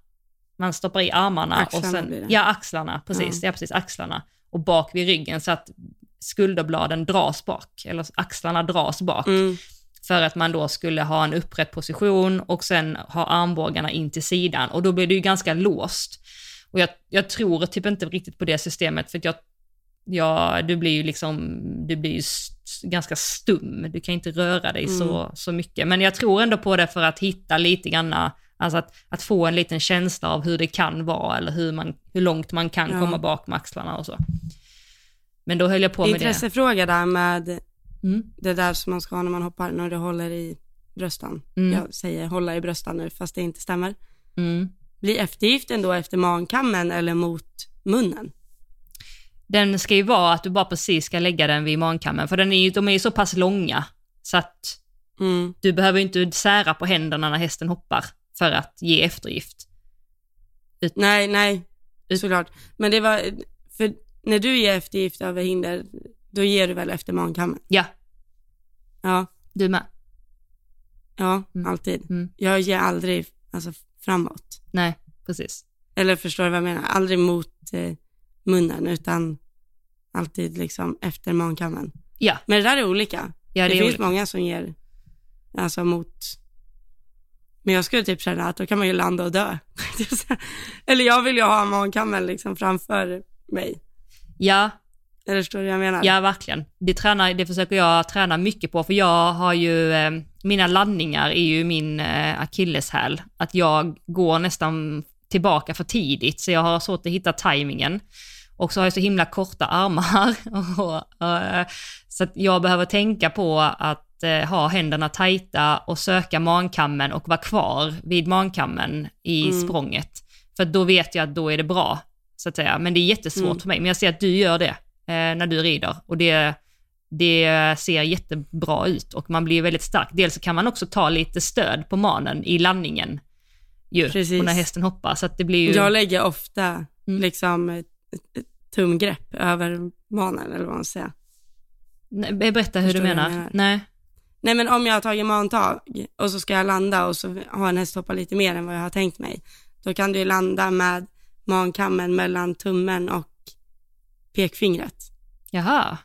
Man stoppar i armarna axlarna och sen, ja axlarna, precis, ja. ja precis, axlarna och bak vid ryggen så att skulderbladen dras bak, eller axlarna dras bak. Mm. För att man då skulle ha en upprätt position och sen ha armbågarna in till sidan. Och då blir det ju ganska låst. Och jag, jag tror typ inte riktigt på det systemet, för att jag, ja, du blir ju liksom, du blir ju ganska stum. Du kan inte röra dig mm. så, så mycket. Men jag tror ändå på det för att hitta lite granna, alltså att, att få en liten känsla av hur det kan vara, eller hur, man, hur långt man kan ja. komma bak med axlarna och så. Men då höll jag på med det. Intressefråga där med mm. det där som man ska ha när man hoppar, när du håller i bröstan. Mm. Jag säger hålla i bröstan nu, fast det inte stämmer. Mm. Blir eftergiften då efter mankammen eller mot munnen? Den ska ju vara att du bara precis ska lägga den vid mankammen, för den är ju, de är ju så pass långa så att mm. du behöver inte sära på händerna när hästen hoppar för att ge eftergift. Ut nej, nej, såklart. Men det var, för när du ger eftergift över hinder, då ger du väl efter mankammen? Ja. Ja. Du med? Ja, mm. alltid. Mm. Jag ger aldrig alltså, framåt. Nej, precis. Eller förstår du vad jag menar? Aldrig mot eh, munnen, utan alltid liksom efter mankammen. Ja. Men det där är olika. Ja, det, det finns olika. många som ger, alltså mot men jag skulle typ känna att då kan man ju landa och dö. Eller jag vill ju ha mankammen liksom framför mig. Ja. Eller förstår du vad jag menar? Ja, verkligen. Det, tränar, det försöker jag träna mycket på, för jag har ju, eh, mina landningar är ju min eh, akilleshäl. Att jag går nästan tillbaka för tidigt, så jag har svårt att hitta tajmingen. Och så har jag så himla korta armar. och, eh, så att jag behöver tänka på att eh, ha händerna tajta och söka mankammen och vara kvar vid mankammen i mm. språnget. För då vet jag att då är det bra så att säga. Men det är jättesvårt mm. för mig. Men jag ser att du gör det när du rider och det, det ser jättebra ut och man blir väldigt stark. Dels kan man också ta lite stöd på manen i landningen ju, Precis. och när hästen hoppar. Så det blir ju... Jag lägger ofta mm. liksom tumgrepp över manen eller vad man säger. Nej, berätta hur Förstår du menar. menar. Nej. Nej men om jag har tagit mantag och så ska jag landa och så har en häst hoppat lite mer än vad jag har tänkt mig. Då kan du landa med mankammen mellan tummen och pekfingret. Jaha.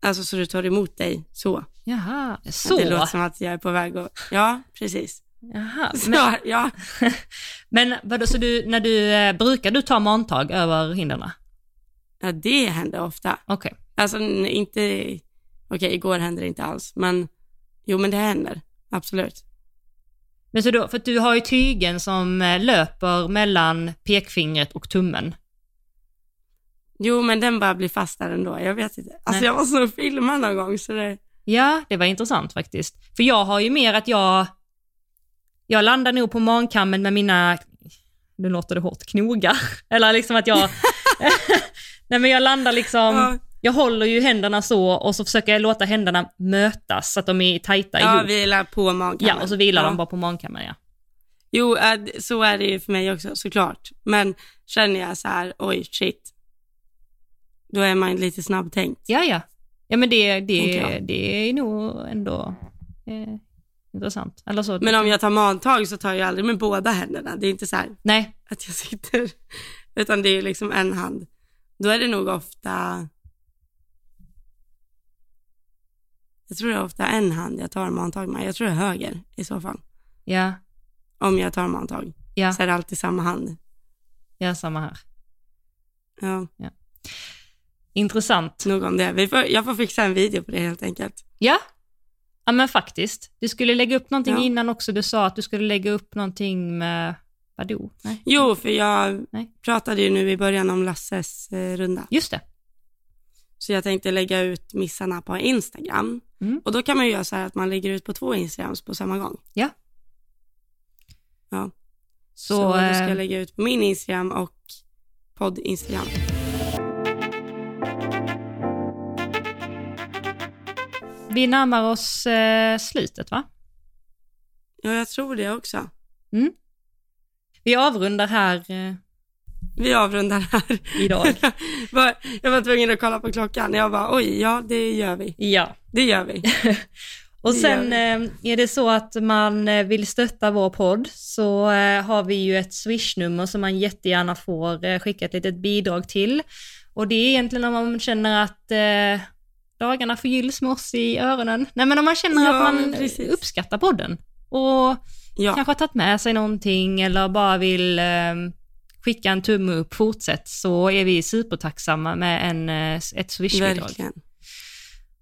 Alltså så du tar emot dig så. Jaha, så? Det låter som att jag är på väg att, ja precis. Jaha. Så, men, ja. men vadå, så du, när du, eh, brukar du ta mantag över hindren? Ja, det händer ofta. Okej. Okay. Alltså inte, okej okay, igår hände det inte alls, men jo men det händer, absolut. Men så då, för att du har ju tygen som eh, löper mellan pekfingret och tummen. Jo, men den bara blir fast där ändå. Jag vet inte. Alltså Nej. jag var så filma någon gång så det... Ja, det var intressant faktiskt. För jag har ju mer att jag, jag landar nog på mankammen med mina, nu låter det hårt, knogar. Eller liksom att jag, nej men jag landar liksom, ja jag håller ju händerna så och så försöker jag låta händerna mötas så att de är tajta ja, ihop. Ja, vilar på magkammen. Ja, och så vilar ja. de bara på magkammen, ja. Jo, äh, så är det ju för mig också såklart. Men känner jag så här, oj shit, Då är man lite snabbtänkt. Ja, ja. Ja, men det, det, det är nog ändå eh, intressant. Eller så. Men om jag tar magtag så tar jag aldrig med båda händerna. Det är inte så här Nej, att jag sitter, utan det är liksom en hand. Då är det nog ofta, jag tror det är ofta en hand jag tar magtag med. Jag tror det är höger i så fall. ja, Om jag tar magtag ja, så är det alltid samma hand. ja, samma här. Ja, Intressant. nog om det. Vi får, jag får fixa en video på det helt enkelt. Ja, ja men faktiskt. Du skulle lägga upp någonting Ja. innan också. Du sa att du skulle lägga upp någonting med Badoo. Nej. Jo, för jag Nej. pratade ju nu i början om Lasses eh, runda. Just det. Så jag tänkte lägga ut missarna på Instagram. Mm. Och då kan man ju göra så här att man lägger ut på två Instagrams på samma gång. Ja. Ja. Så, Så, då ska eh, jag lägga ut på min Instagram och podd-Instagram. Vi närmar oss eh, slutet va? Ja, jag tror det också. Vi avrundar här eh, Vi avrundar här. idag. Jag var tvungen att kolla på klockan. Jag bara, oj, ja det gör vi. ja. Det gör vi. Och sen eh, är det så att man eh, vill stötta vår podd så eh, har vi ju ett swishnummer som man jättegärna får skicka ett litet bidrag till. Och det är egentligen om man känner att dagarna förgylls med oss i öronen. Nej men om man känner Ja, att man precis. uppskattar podden och Ja, kanske har tagit med sig någonting eller bara vill eh, skicka en tumme upp, fortsätt, så är vi supertacksamma med en, eh, ett swishbidrag. verkligen.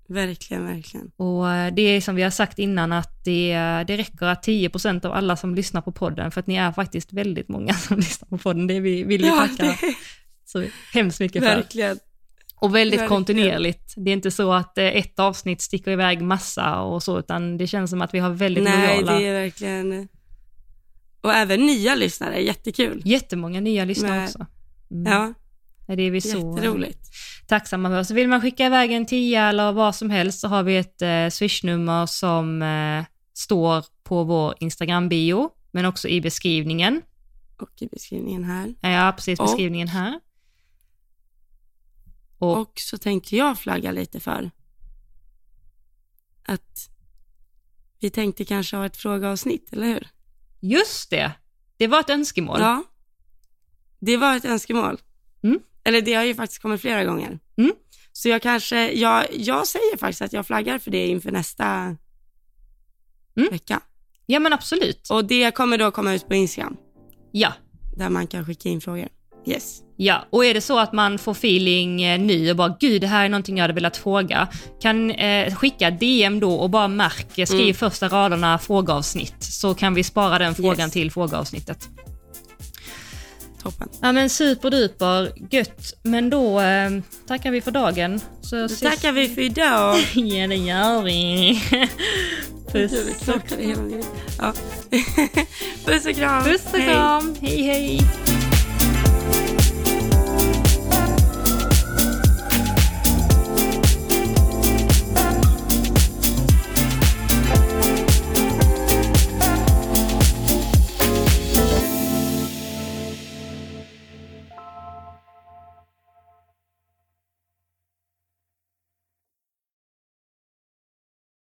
Verkligen, verkligen. Och eh, det är som vi har sagt innan att det, det räcker att 10% av alla som lyssnar på podden, för att ni är faktiskt väldigt många som lyssnar på podden. Det vi, vill vi Ja, tacka det, så hemskt mycket för. verkligen. Och väldigt kontinuerligt. Det är inte så att eh, ett avsnitt sticker iväg massa och så, utan det känns som att vi har väldigt Nej, lojala, det är verkligen... Och även nya lyssnare, jättekul. jättemånga nya lyssnare Nej. också. Mm. Ja, Det är vi så eh, jätteroligt. tacksamma för. Så vill man skicka iväg en tia eller vad som helst så har vi ett eh, swishnummer som eh, står på vår Instagram-bio, men också i beskrivningen. Och i beskrivningen här. Ja, precis Och- beskrivningen här. Och, Och så tänkte jag flagga lite för att vi tänkte kanske ha ett frågeavsnitt, eller hur? just det, det var ett önskemål. Ja, det var ett önskemål. Mm. Eller det har ju faktiskt kommit flera gånger. Mm. Så jag kanske, jag, jag säger faktiskt att jag flaggar för det inför nästa Mm. vecka. Ja, men absolut. Och det kommer då komma ut på Instagram, Ja, där man kan skicka in frågor. Yes. ja. Och är det så att man får feeling eh, nu och bara gud, det här är någonting jag hade velat fråga, kan eh, skicka DM då och bara märk, eh, skriv Mm. första raderna frågeavsnitt, så kan vi spara den frågan Yes. till frågeavsnittet. Toppen. Ja men superduper gött. Men då eh, tackar vi för dagen. Så Då ses- tackar vi för idag. Ja det gör vi. Puss. Puss och kram. Puss och Hej. kram. hej. hej.